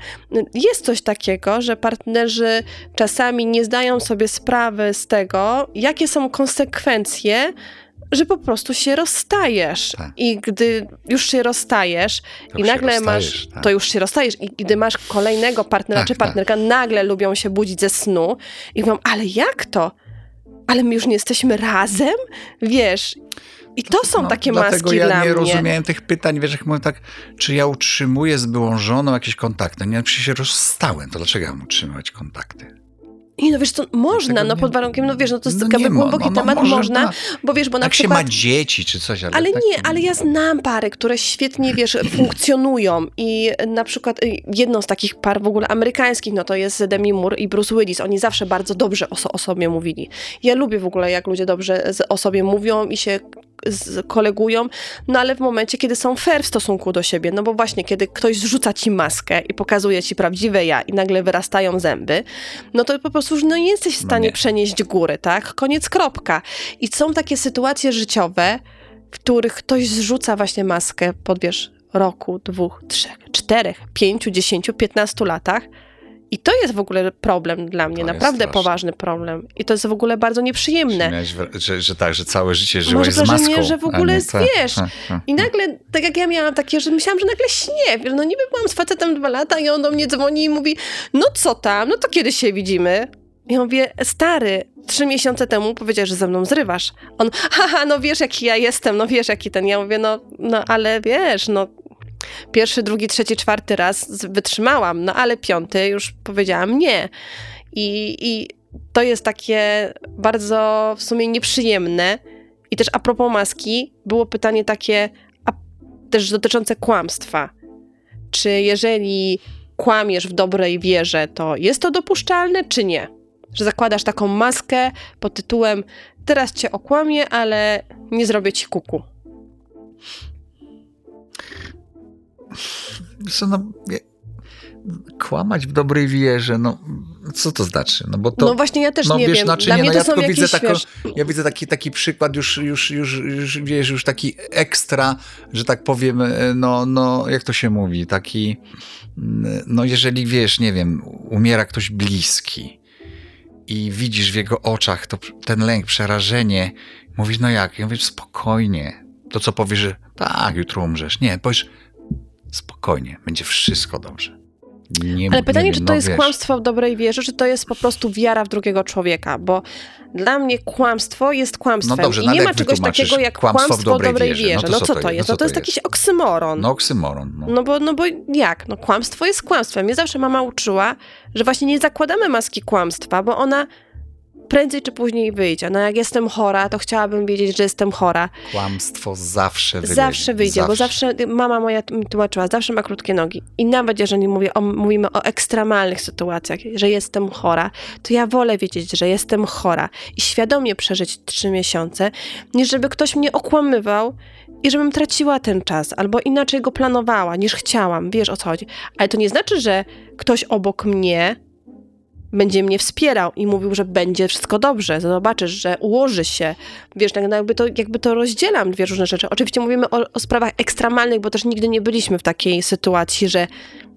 jest coś takiego, że partnerzy czasami nie zdają sobie sprawy z tego, jakie są konsekwencje, że po prostu się rozstajesz. Tak. I gdy już się rozstajesz To i się nagle masz, tak. to już się rozstajesz i gdy masz kolejnego partnera Tak, czy tak. partnerka, nagle lubią się budzić ze snu i mówią, ale jak to? Ale my już nie jesteśmy razem? Wiesz, i to są No, takie dlatego maski ja dla nie mnie. rozumiałem tych pytań, wiesz, jak mówię tak, czy ja utrzymuję z byłą żoną jakieś kontakty? Nie, przecież się rozstałem, to dlaczego ja mam utrzymywać kontakty? I no wiesz, to można, Tego no pod warunkiem, no wiesz, no to jest No jakby głęboki no, no temat, może można, tak. bo wiesz, bo na się przykład... ma dzieci czy coś, ale Ale tak, nie, ale ja znam pary, które świetnie, wiesz, funkcjonują i na przykład y, jedną z takich par w ogóle amerykańskich, no to jest Demi Moore i Bruce Willis. Oni zawsze bardzo dobrze o, o sobie mówili. Ja lubię w ogóle, jak ludzie dobrze o sobie mówią i się z, kolegują, no ale w momencie, kiedy są fair w stosunku do siebie, no bo właśnie, kiedy ktoś zrzuca ci maskę i pokazuje ci prawdziwe ja i nagle wyrastają zęby, no to po prostu już no, nie jesteś w No stanie nie. przenieść góry, tak? Koniec, kropka. I są takie sytuacje życiowe, w których ktoś zrzuca właśnie maskę po, wiesz, roku, dwóch, trzech, czterech, pięciu, dziesięciu, piętnastu latach. I to jest w ogóle problem dla mnie, To naprawdę poważny problem. I to jest w ogóle bardzo nieprzyjemne. Miałeś, że, że tak, że całe życie Masz żyłeś z wrażenie, maską. że w ogóle nie jest, tak, wiesz, tak, tak. I nagle, tak jak ja miałam takie, że myślałam, że nagle śnie. Wiesz, No niby byłam z facetem dwa lata i on do mnie dzwoni i mówi, no co tam, no to kiedy się widzimy? Ja mówię, stary, trzy miesiące temu powiedziałeś, że ze mną zrywasz. On, haha, no wiesz jaki ja jestem, no wiesz jaki ten. Ja mówię, no, no ale wiesz, no pierwszy, drugi, trzeci, czwarty raz wytrzymałam, no ale piąty już powiedziałam nie. I, I to jest takie bardzo w sumie nieprzyjemne. I też a propos maski, było pytanie takie, a też dotyczące kłamstwa. Czy jeżeli kłamiesz w dobrej wierze, to jest to dopuszczalne, czy nie? Że zakładasz taką maskę pod tytułem teraz cię okłamię, ale nie zrobię ci kuku. No, kłamać w dobrej wierze, no co to znaczy? No bo to... no właśnie ja też no nie wiesz, wiem. znaczy Dla nie, mnie no to ja są tylko jakieś, widzę taką, wiesz, ja widzę taki, taki przykład już, już, już, już, wiesz, już taki ekstra, że tak powiem, e, no, no, jak to się mówi, taki, mm, no jeżeli wiesz, nie wiem, umiera ktoś bliski i widzisz w jego oczach to, ten lęk, przerażenie, mówisz, no jak? Ja mówię, spokojnie. To co powiesz, że tak, jutro umrzesz. Nie, powiesz, spokojnie, będzie wszystko dobrze. Nie, Ale pytanie, nie czy to no jest wiesz. kłamstwo w dobrej wierze, czy to jest po prostu wiara w drugiego człowieka? Bo dla mnie kłamstwo jest kłamstwem. No dobrze, I no nie ma czegoś takiego jak kłamstwo w kłamstwo, w dobrej dobrej wierze? wierze. No, co to jest? No to jest jakiś oksymoron. No oksymoron. No. No bo, no bo jak? No kłamstwo jest kłamstwem. Mnie zawsze mama uczyła, że właśnie nie zakładamy maski kłamstwa, bo ona prędzej czy później wyjdzie. No jak jestem chora, to chciałabym wiedzieć, że jestem chora. Kłamstwo zawsze wyjdzie. Zawsze wyjdzie, bo zawsze mama moja mi tłumaczyła, zawsze ma krótkie nogi. I nawet jeżeli mówię o, mówimy o ekstremalnych sytuacjach, że jestem chora, to ja wolę wiedzieć, że jestem chora i świadomie przeżyć trzy miesiące, niż żeby ktoś mnie okłamywał i żebym traciła ten czas, albo inaczej go planowała, niż chciałam. Wiesz o co chodzi. Ale to nie znaczy, że ktoś obok mnie będzie mnie wspierał i mówił, że będzie wszystko dobrze, zobaczysz, że ułoży się. Wiesz, tak jakby to, jakby to rozdzielam dwie różne rzeczy. Oczywiście mówimy o, o sprawach ekstremalnych, bo też nigdy nie byliśmy w takiej sytuacji, że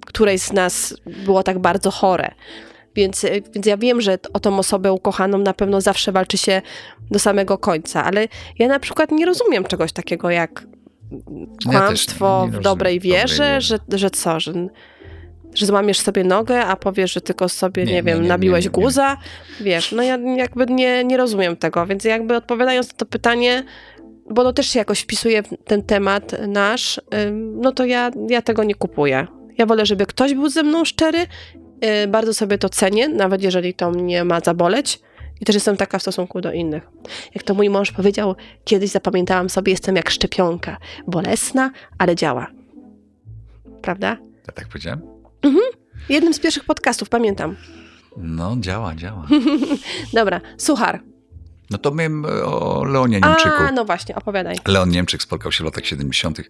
któreś z nas było tak bardzo chore. Więc, więc ja wiem, że o tą osobę ukochaną na pewno zawsze walczy się do samego końca, ale ja na przykład nie rozumiem czegoś takiego jak kłamstwo nie w dobrej rozumiem w dobrej wierze, wierze. Że, że co, że, że złamiesz sobie nogę, a powiesz, że tylko sobie, nie, Nie, wiem, nie, nabiłeś nie, guza. Wiesz, no ja jakby nie, nie rozumiem tego, więc jakby odpowiadając na to pytanie, bo no też się jakoś wpisuje w ten temat nasz, no to ja, ja tego nie kupuję. Ja wolę, żeby ktoś był ze mną szczery, yy, bardzo sobie to cenię, nawet jeżeli to mnie ma zaboleć. I też jestem taka w stosunku do innych. Jak to mój mąż powiedział, kiedyś zapamiętałam sobie, jestem jak szczepionka. Bolesna, ale działa. prawda? Ja tak powiedziałem? Jednym z pierwszych podcastów, pamiętam. No, działa, działa. Dobra, suchar. No to my o Leonie Niemczyku. A, no właśnie, opowiadaj. Leon Niemczyk spotkał się w latach 70.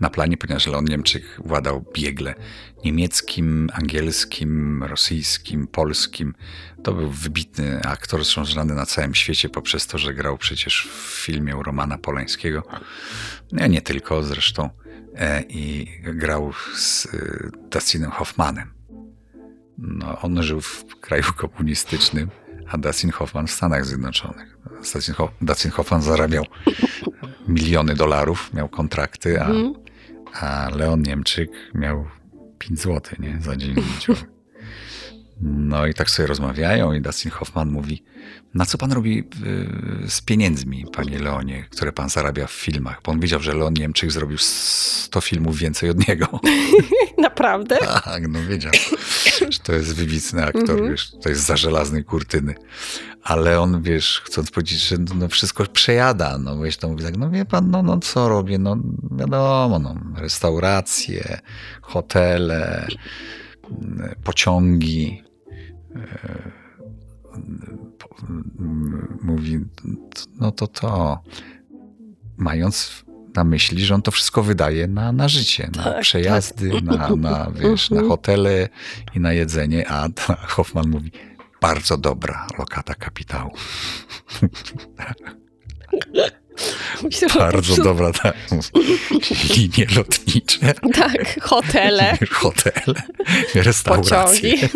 na planie, ponieważ Leon Niemczyk władał biegle niemieckim, angielskim, rosyjskim, polskim. To był wybitny aktor, zresztą znany na całym świecie poprzez to, że grał przecież w filmie u Romana Polańskiego. Nie, nie tylko zresztą. E, I grał z e, Dustinem Hoffmanem. No, on żył w kraju komunistycznym, a Dustin Hoffman w Stanach Zjednoczonych. Dustin, Ho- Dustin Hoffman zarabiał miliony dolarów, miał kontrakty, a, Mhm. a Leon Niemczyk miał 5 zł nie, za dzień. No i tak sobie rozmawiają i Dustin Hoffman mówi, na co pan robi z pieniędzmi, panie Leonie, które pan zarabia w filmach? Bo on wiedział, że Leon Niemczyk zrobił 100 filmów więcej od niego. Naprawdę? Tak, no wiedział, że to jest wybitny aktor, wiesz, to jest za żelaznej kurtyny. Ale on, wiesz, chcąc powiedzieć, że no wszystko przejada, no wiesz, to mówi tak, no wie pan, no, no co robię, no wiadomo, no, restauracje, hotele, pociągi. po- mm, Mówi, no to to, mając na myśli, że on to wszystko wydaje na, na życie, na Tak, przejazdy, na, na, wiesz, na Mhm. hotele i na jedzenie, a Hoffman mówi, bardzo dobra lokata kapitału. Bardzo dobra, tak. Linie lotnicze, Tak, hotele, hotele, restauracje. pociągi.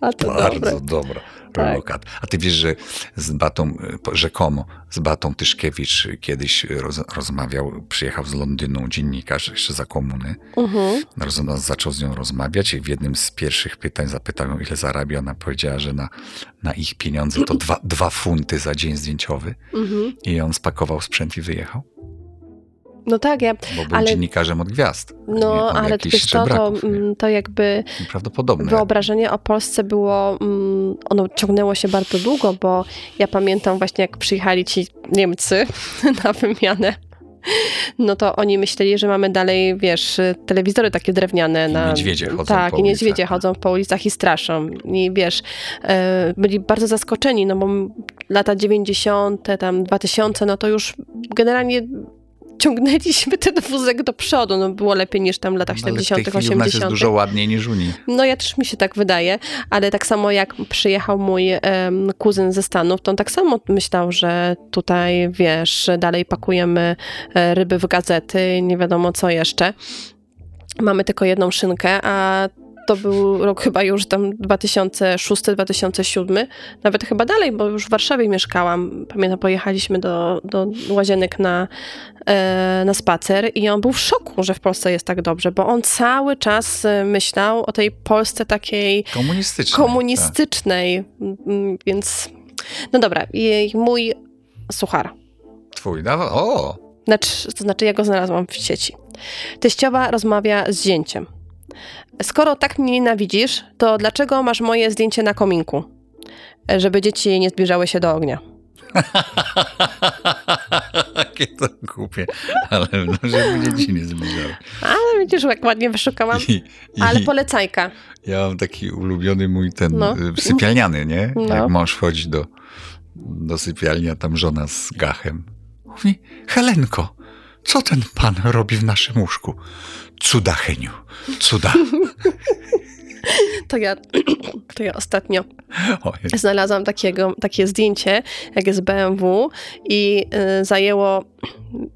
A to Bardzo dobre. dobra Tak. A ty wiesz, że z Batą, rzekomo z Batą Tyszkiewicz kiedyś roz, rozmawiał, przyjechał z Londynu dziennikarz jeszcze za komuny. Mhm. Roz, zaczął z nią rozmawiać i w jednym z pierwszych pytań zapytał ją, ile zarabia. Ona powiedziała, że na, na ich pieniądze to dwa, dwa funty za dzień zdjęciowy. Mhm. I on spakował sprzęt i wyjechał, No tak, ja, bo był Ale- dziennikarzem od gwiazd. no od ale co, to, nie? mm, to jakby Prawdopodobne. wyobrażenie o Polsce było, mm, ono ciągnęło się bardzo długo, bo ja pamiętam właśnie jak przyjechali ci Niemcy na wymianę, no to oni myśleli, że mamy dalej, wiesz, telewizory takie drewniane. I na, niedźwiedzie chodzą Tak, po i niedźwiedzie ulicach. chodzą po ulicach i straszą. I wiesz, e, byli bardzo zaskoczeni, no bo lata 90., tam 2000, no to już generalnie ciągnęliśmy ten wózek do przodu, no było lepiej niż tam w latach No, ale w tej 70., chwili u nas jest 80. dużo ładniej niż u nich. No ja też mi się tak wydaje, ale tak samo jak przyjechał mój em, kuzyn ze Stanów, to on tak samo myślał, że tutaj, wiesz, dalej pakujemy e, ryby w gazety i nie wiadomo co jeszcze. Mamy tylko jedną szynkę, a to był rok chyba już tam 2006-2007, nawet chyba dalej, bo już w Warszawie mieszkałam. Pamiętam, pojechaliśmy do, do łazienek na, e, na spacer i on był w szoku, że w Polsce jest tak dobrze, bo on cały czas e, myślał o tej Polsce takiej Komunistyczne. komunistycznej, Mm, więc no dobra, mój suchar. Twój, dawa? O! Znaczy, to znaczy, ja go znalazłam w sieci. Teściowa rozmawia z zięciem. Skoro tak mnie nienawidzisz, to dlaczego masz moje zdjęcie na kominku? Żeby dzieci nie zbliżały się do ognia. Jakie to głupie. Ale no, żeby dzieci nie zbliżały. Ale widzisz, jak ładnie wyszukałam. I, i Ale polecajka. ja mam taki ulubiony mój ten No. y, sypialniany, nie? No. Jak mąż wchodzi do, do sypialni, a tam żona z gachem. Mówi, Helenko, co ten pan robi w naszym łóżku? Cuda, Heniu, cuda. To ja, to ja ostatnio znalazłam takiego, takie zdjęcie, jak jest BMW i y, zajęło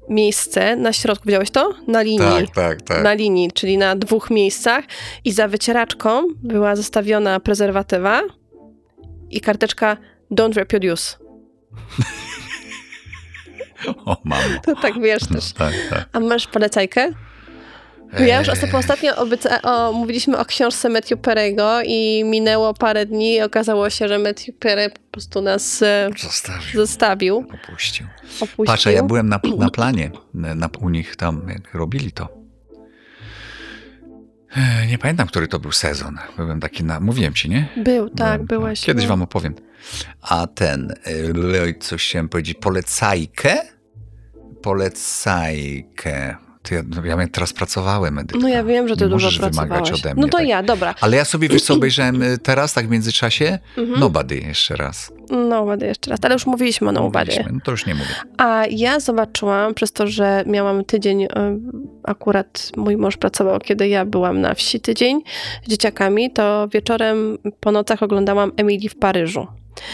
miejsce na środku. Widziałeś to? Na linii. Tak, tak, tak. Na linii, czyli na dwóch miejscach i za wycieraczką była zostawiona prezerwatywa i karteczka don't reproduce. O, mamo. To tak wiesz No, też. tak, tak. A masz polecajkę? Ja już Eee, ostatnio, ostatnio obyca- o, mówiliśmy o książce Matthew Perry'ego i minęło parę dni i okazało się, że Matthew Perry po prostu nas e, Zostawił, zostawił, opuścił. opuścił. Patrz, a ja byłem na, na planie na, u nich tam, jak robili to. Nie pamiętam, który to był sezon. Byłem taki na. Mówiłem ci, nie? Był, tak, Byłem, byłeś. Kiedyś no. wam opowiem. A ten, coś chciałem powiedzieć, polecajkę? Polecajkę. Ty, ja, no, ja teraz pracowałem. No ja wiem, że ty Nie dużo możesz wymagać pracowałeś. ode mnie. No to tak. ja, dobra. Ale ja sobie, wiesz co, obejrzałem y, teraz, tak w międzyczasie? Mhm. Nobody jeszcze raz. No, ładnie jeszcze raz. Ale już mówiliśmy o Nobody. Mówiliśmy, No to już nie mówię. A ja zobaczyłam, przez to, że miałam tydzień, y, akurat mój mąż pracował, kiedy ja byłam na wsi tydzień z dzieciakami, to wieczorem po nocach oglądałam Emily w Paryżu.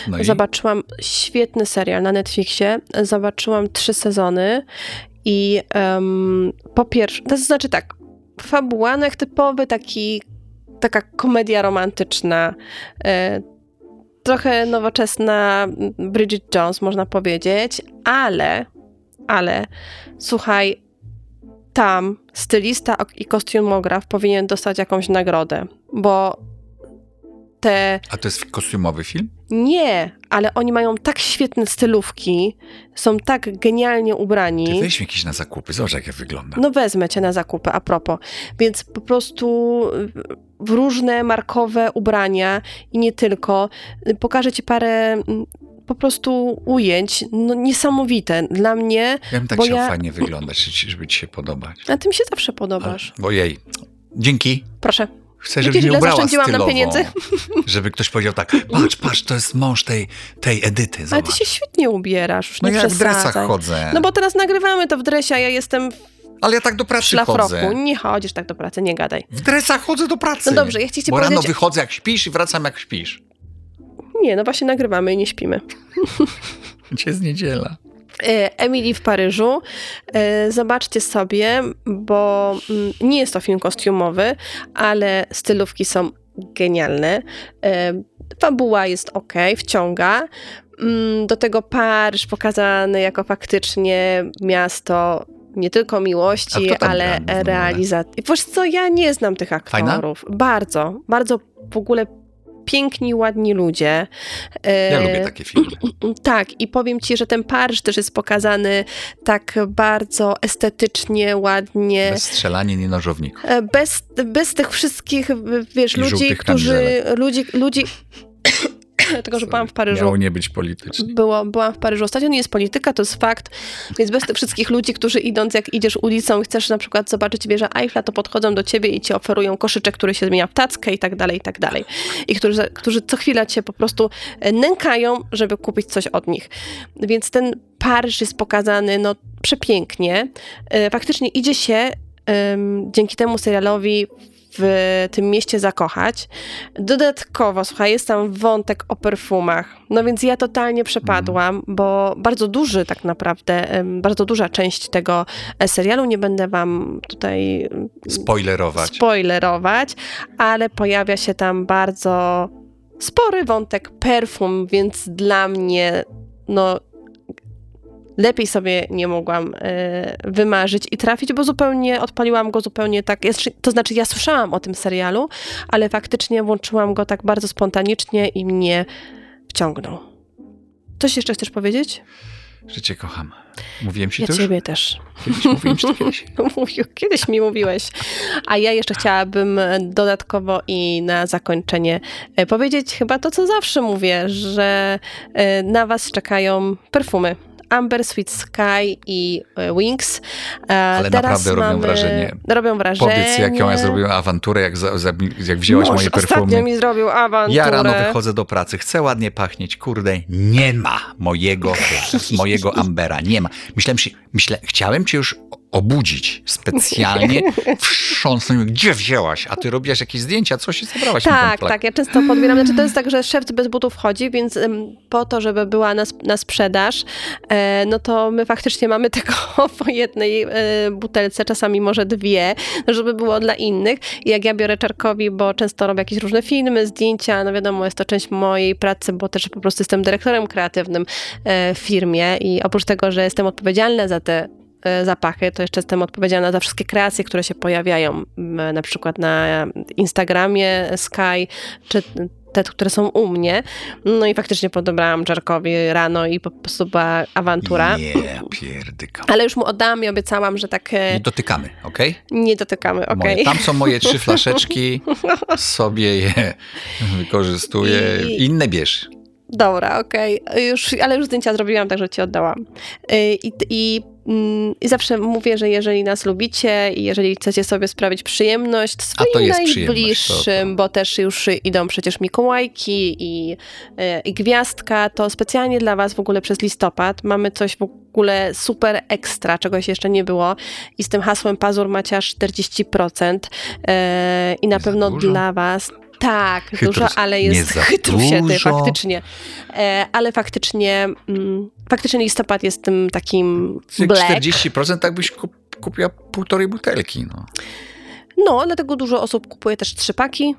No Zobaczyłam świetny serial na Netflixie. Zobaczyłam trzy sezony i em, po pierwsze, to znaczy tak, fabuła, jak typowy taki, taka komedia romantyczna, e, trochę nowoczesna Bridget Jones, można powiedzieć, ale, ale, słuchaj, tam stylista i kostiumograf powinien dostać jakąś nagrodę, bo te A to jest kostiumowy film? Nie, ale oni mają tak świetne stylówki, są tak genialnie Ty ubrani. weź mi jakieś na zakupy, zobacz jak ja wyglądam. No wezmę cię na zakupy, a propos. Więc po prostu w różne markowe ubrania i nie tylko. Pokażę ci parę mm, po prostu ujęć, no niesamowite. Dla mnie, Ja bym tak bo chciał ja- fajnie wyglądać, żeby ci się podobać. a ty mi się zawsze podobasz. Ale- Ojej, dzięki. Proszę. Chcę, żebyś mnie ubrała zaoszczędziłam nam stylowo. pieniędzy? Żeby ktoś powiedział tak, patrz, patrz, to jest mąż tej, tej Edyty, Ale zobacz. ty się świetnie ubierasz, już no nie ja w przesadzaj. dresach chodzę. No bo teraz nagrywamy to w dresie, a ja jestem Ale ja tak do w pracy szlafroku. chodzę. Nie chodzisz tak do pracy, nie gadaj. W dresach chodzę do pracy. No dobrze, ja chcę ci Bo rano wychodzę jak śpisz i wracam jak śpisz. Nie, no właśnie nagrywamy i nie śpimy. Dzisiaj jest niedziela. E, Emily w Paryżu. E, Zobaczcie sobie, bo mm, nie jest to film kostiumowy, ale stylówki są genialne. E, Fabuła jest ok, wciąga. Mm, Do tego Paryż pokazany jako faktycznie miasto nie tylko miłości, ale realizacji. Wiesz co, ja nie znam tych Fajna? aktorów. Bardzo, bardzo w ogóle piękni, ładni ludzie. E, Ja lubię takie filmy. tak, i powiem ci, że ten Paryż też jest pokazany tak bardzo estetycznie, ładnie. Bez strzelania nie nożowników. e, Bez, bez tych wszystkich, wiesz, I ludzi, którzy. Ludzi, ludzi. Tylko, że byłam w Paryżu. Miało nie być politycznie. Było, byłam w Paryżu ostatnio, nie jest polityka, to jest fakt. Więc bez tych wszystkich ludzi, którzy idąc, jak idziesz ulicą i chcesz na przykład zobaczyć wieżę Eiffla, to podchodzą do ciebie i ci oferują koszyczek, który się zmienia w tackę i tak dalej, i tak dalej. I którzy, którzy co chwila cię po prostu e, nękają, żeby kupić coś od nich. Więc ten Paryż jest pokazany no, przepięknie. E, Faktycznie idzie się em, dzięki temu serialowi w tym mieście zakochać. Dodatkowo, słuchaj, jest tam wątek o perfumach. No więc ja totalnie przepadłam, bo bardzo duży tak naprawdę, bardzo duża część tego e, serialu, nie będę wam tutaj Spoilerować. spoilerować, ale pojawia się tam bardzo spory wątek perfum, więc dla mnie, no, lepiej sobie nie mogłam e, wymarzyć i trafić, bo zupełnie odpaliłam go zupełnie tak. To znaczy, ja słyszałam o tym serialu, ale faktycznie włączyłam go tak bardzo spontanicznie i mnie wciągnął. Coś jeszcze chcesz powiedzieć? Że cię kocham. Mówiłem ci Ja to już? ciebie też. Kiedyś mówiłem ci to kiedyś? Mówił, kiedyś mi mówiłeś. A ja jeszcze chciałabym dodatkowo i na zakończenie e, powiedzieć chyba to, co zawsze mówię, że e, na was czekają perfumy. Amber, Sweet Sky i e, Wings. Ale naprawdę robią wrażenie. Robią wrażenie. Powiedz, jaką ja zrobiłem awanturę, jak, za, za, jak wzięłaś Mąż moje ostatnio perfumy. mi zrobił awanturę. Ja rano wychodzę do pracy, chcę ładnie pachnieć, kurde, nie ma mojego, mojego Ambera, nie ma. Myślałem, myślę, chciałem cię już obudzić specjalnie, wstrząsnąć, gdzie wzięłaś? A ty robiłaś jakieś zdjęcia, co się zabrałaś Tak, tak, ja często podbieram. Znaczy to jest tak, że szewc bez butów chodzi, więc po to, żeby była na, na sprzedaż, e, no to my faktycznie mamy tego po jednej e, butelce, czasami może dwie, żeby było dla innych. I jak ja biorę Czarkowi, bo często robię jakieś różne filmy, zdjęcia, no wiadomo, jest to część mojej pracy, bo też po prostu jestem dyrektorem kreatywnym e, w firmie i oprócz tego, że jestem odpowiedzialna za te zapachy, to jeszcze jestem odpowiedzialna za wszystkie kreacje, które się pojawiają na przykład na Instagramie Sky, czy te, które są u mnie. No i faktycznie podobrałam Czarkowi rano i po prostu była awantura. Nie, pierdyka. Ale już mu oddałam i obiecałam, że tak e, Nie dotykamy, okej? nie dotykamy, Moje- okej? Tam są moje trzy flaszeczki, sobie je wykorzystuję. I- Inne bierz. Dobra, okej. Już, ale już zdjęcia zrobiłam, także ci oddałam. Y, I, I I zawsze mówię, że jeżeli nas lubicie i jeżeli chcecie sobie sprawić przyjemność swoim najbliższym, bo też już idą przecież Mikołajki i, e, i Gwiazdka, to specjalnie dla was w ogóle przez listopad mamy coś w ogóle super ekstra, czegoś jeszcze nie było i z tym hasłem Pazur macie aż 40% e, i na pewno dużo? dla was tak, Chytrus. dużo, ale jest za chytrusiety dużo. faktycznie. E, ale faktycznie, mm, faktycznie listopad jest tym takim black. 40% tak byś kup, kupiła półtorej butelki. No. No, dlatego dużo osób kupuje też trzy paki,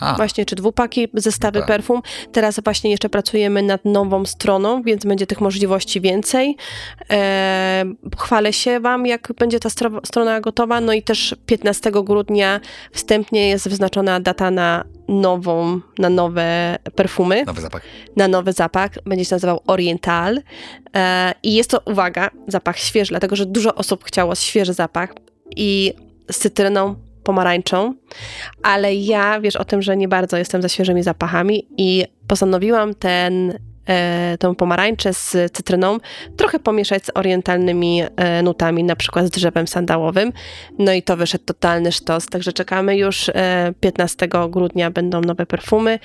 A, właśnie, czy dwupaki, zestawy tak. perfum. Teraz właśnie jeszcze pracujemy nad nową stroną, więc będzie tych możliwości więcej. E, chwalę się Wam, jak będzie ta stro- strona gotowa. No i też 15 grudnia wstępnie jest wyznaczona data na nową, na nowe perfumy. nowy zapach. na nowy zapach. Będzie się nazywał Oriental. E, I jest to, uwaga, zapach świeży, dlatego że dużo osób chciało świeży zapach i z cytryną, pomarańczą, ale ja wiesz o tym, że nie bardzo jestem za świeżymi zapachami i postanowiłam ten e, tą pomarańczę z cytryną trochę pomieszać z orientalnymi e, nutami, na przykład z drzewem sandałowym. No i to wyszedł totalny sztos, także czekamy już e, 15 grudnia będą nowe perfumy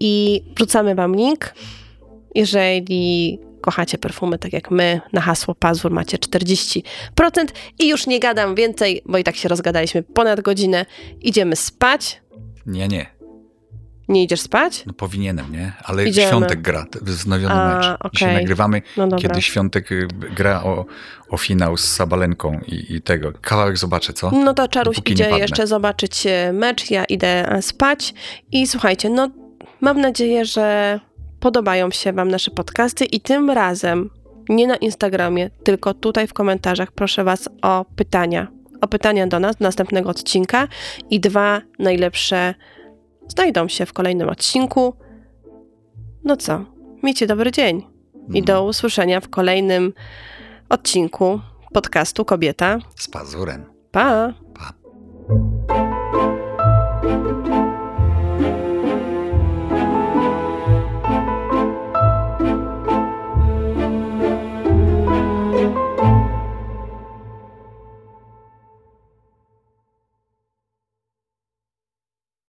i wrzucamy Wam link. Jeżeli kochacie perfumy tak jak my, na hasło Pazur macie 40%. I już nie gadam więcej, bo i tak się rozgadaliśmy ponad godzinę. Idziemy spać. Nie, nie. Nie idziesz spać? No powinienem, nie? Ale Idziemy. Świątek gra, wznowiony A, mecz. Się okej. nagrywamy, No kiedy Świątek y, gra o, o finał z Sabalenką i, i tego. Kawałek zobaczę, co? No to Czaruś Dopóki idzie jeszcze zobaczyć e, mecz, ja idę e, spać. I słuchajcie, no mam nadzieję, że podobają się Wam nasze podcasty i tym razem nie na Instagramie, tylko tutaj w komentarzach proszę Was o pytania. O pytania do nas, do następnego odcinka i dwa najlepsze znajdą się w kolejnym odcinku. No co, miejcie dobry dzień i do usłyszenia w kolejnym odcinku podcastu Kobieta. Z pazurem. Pa!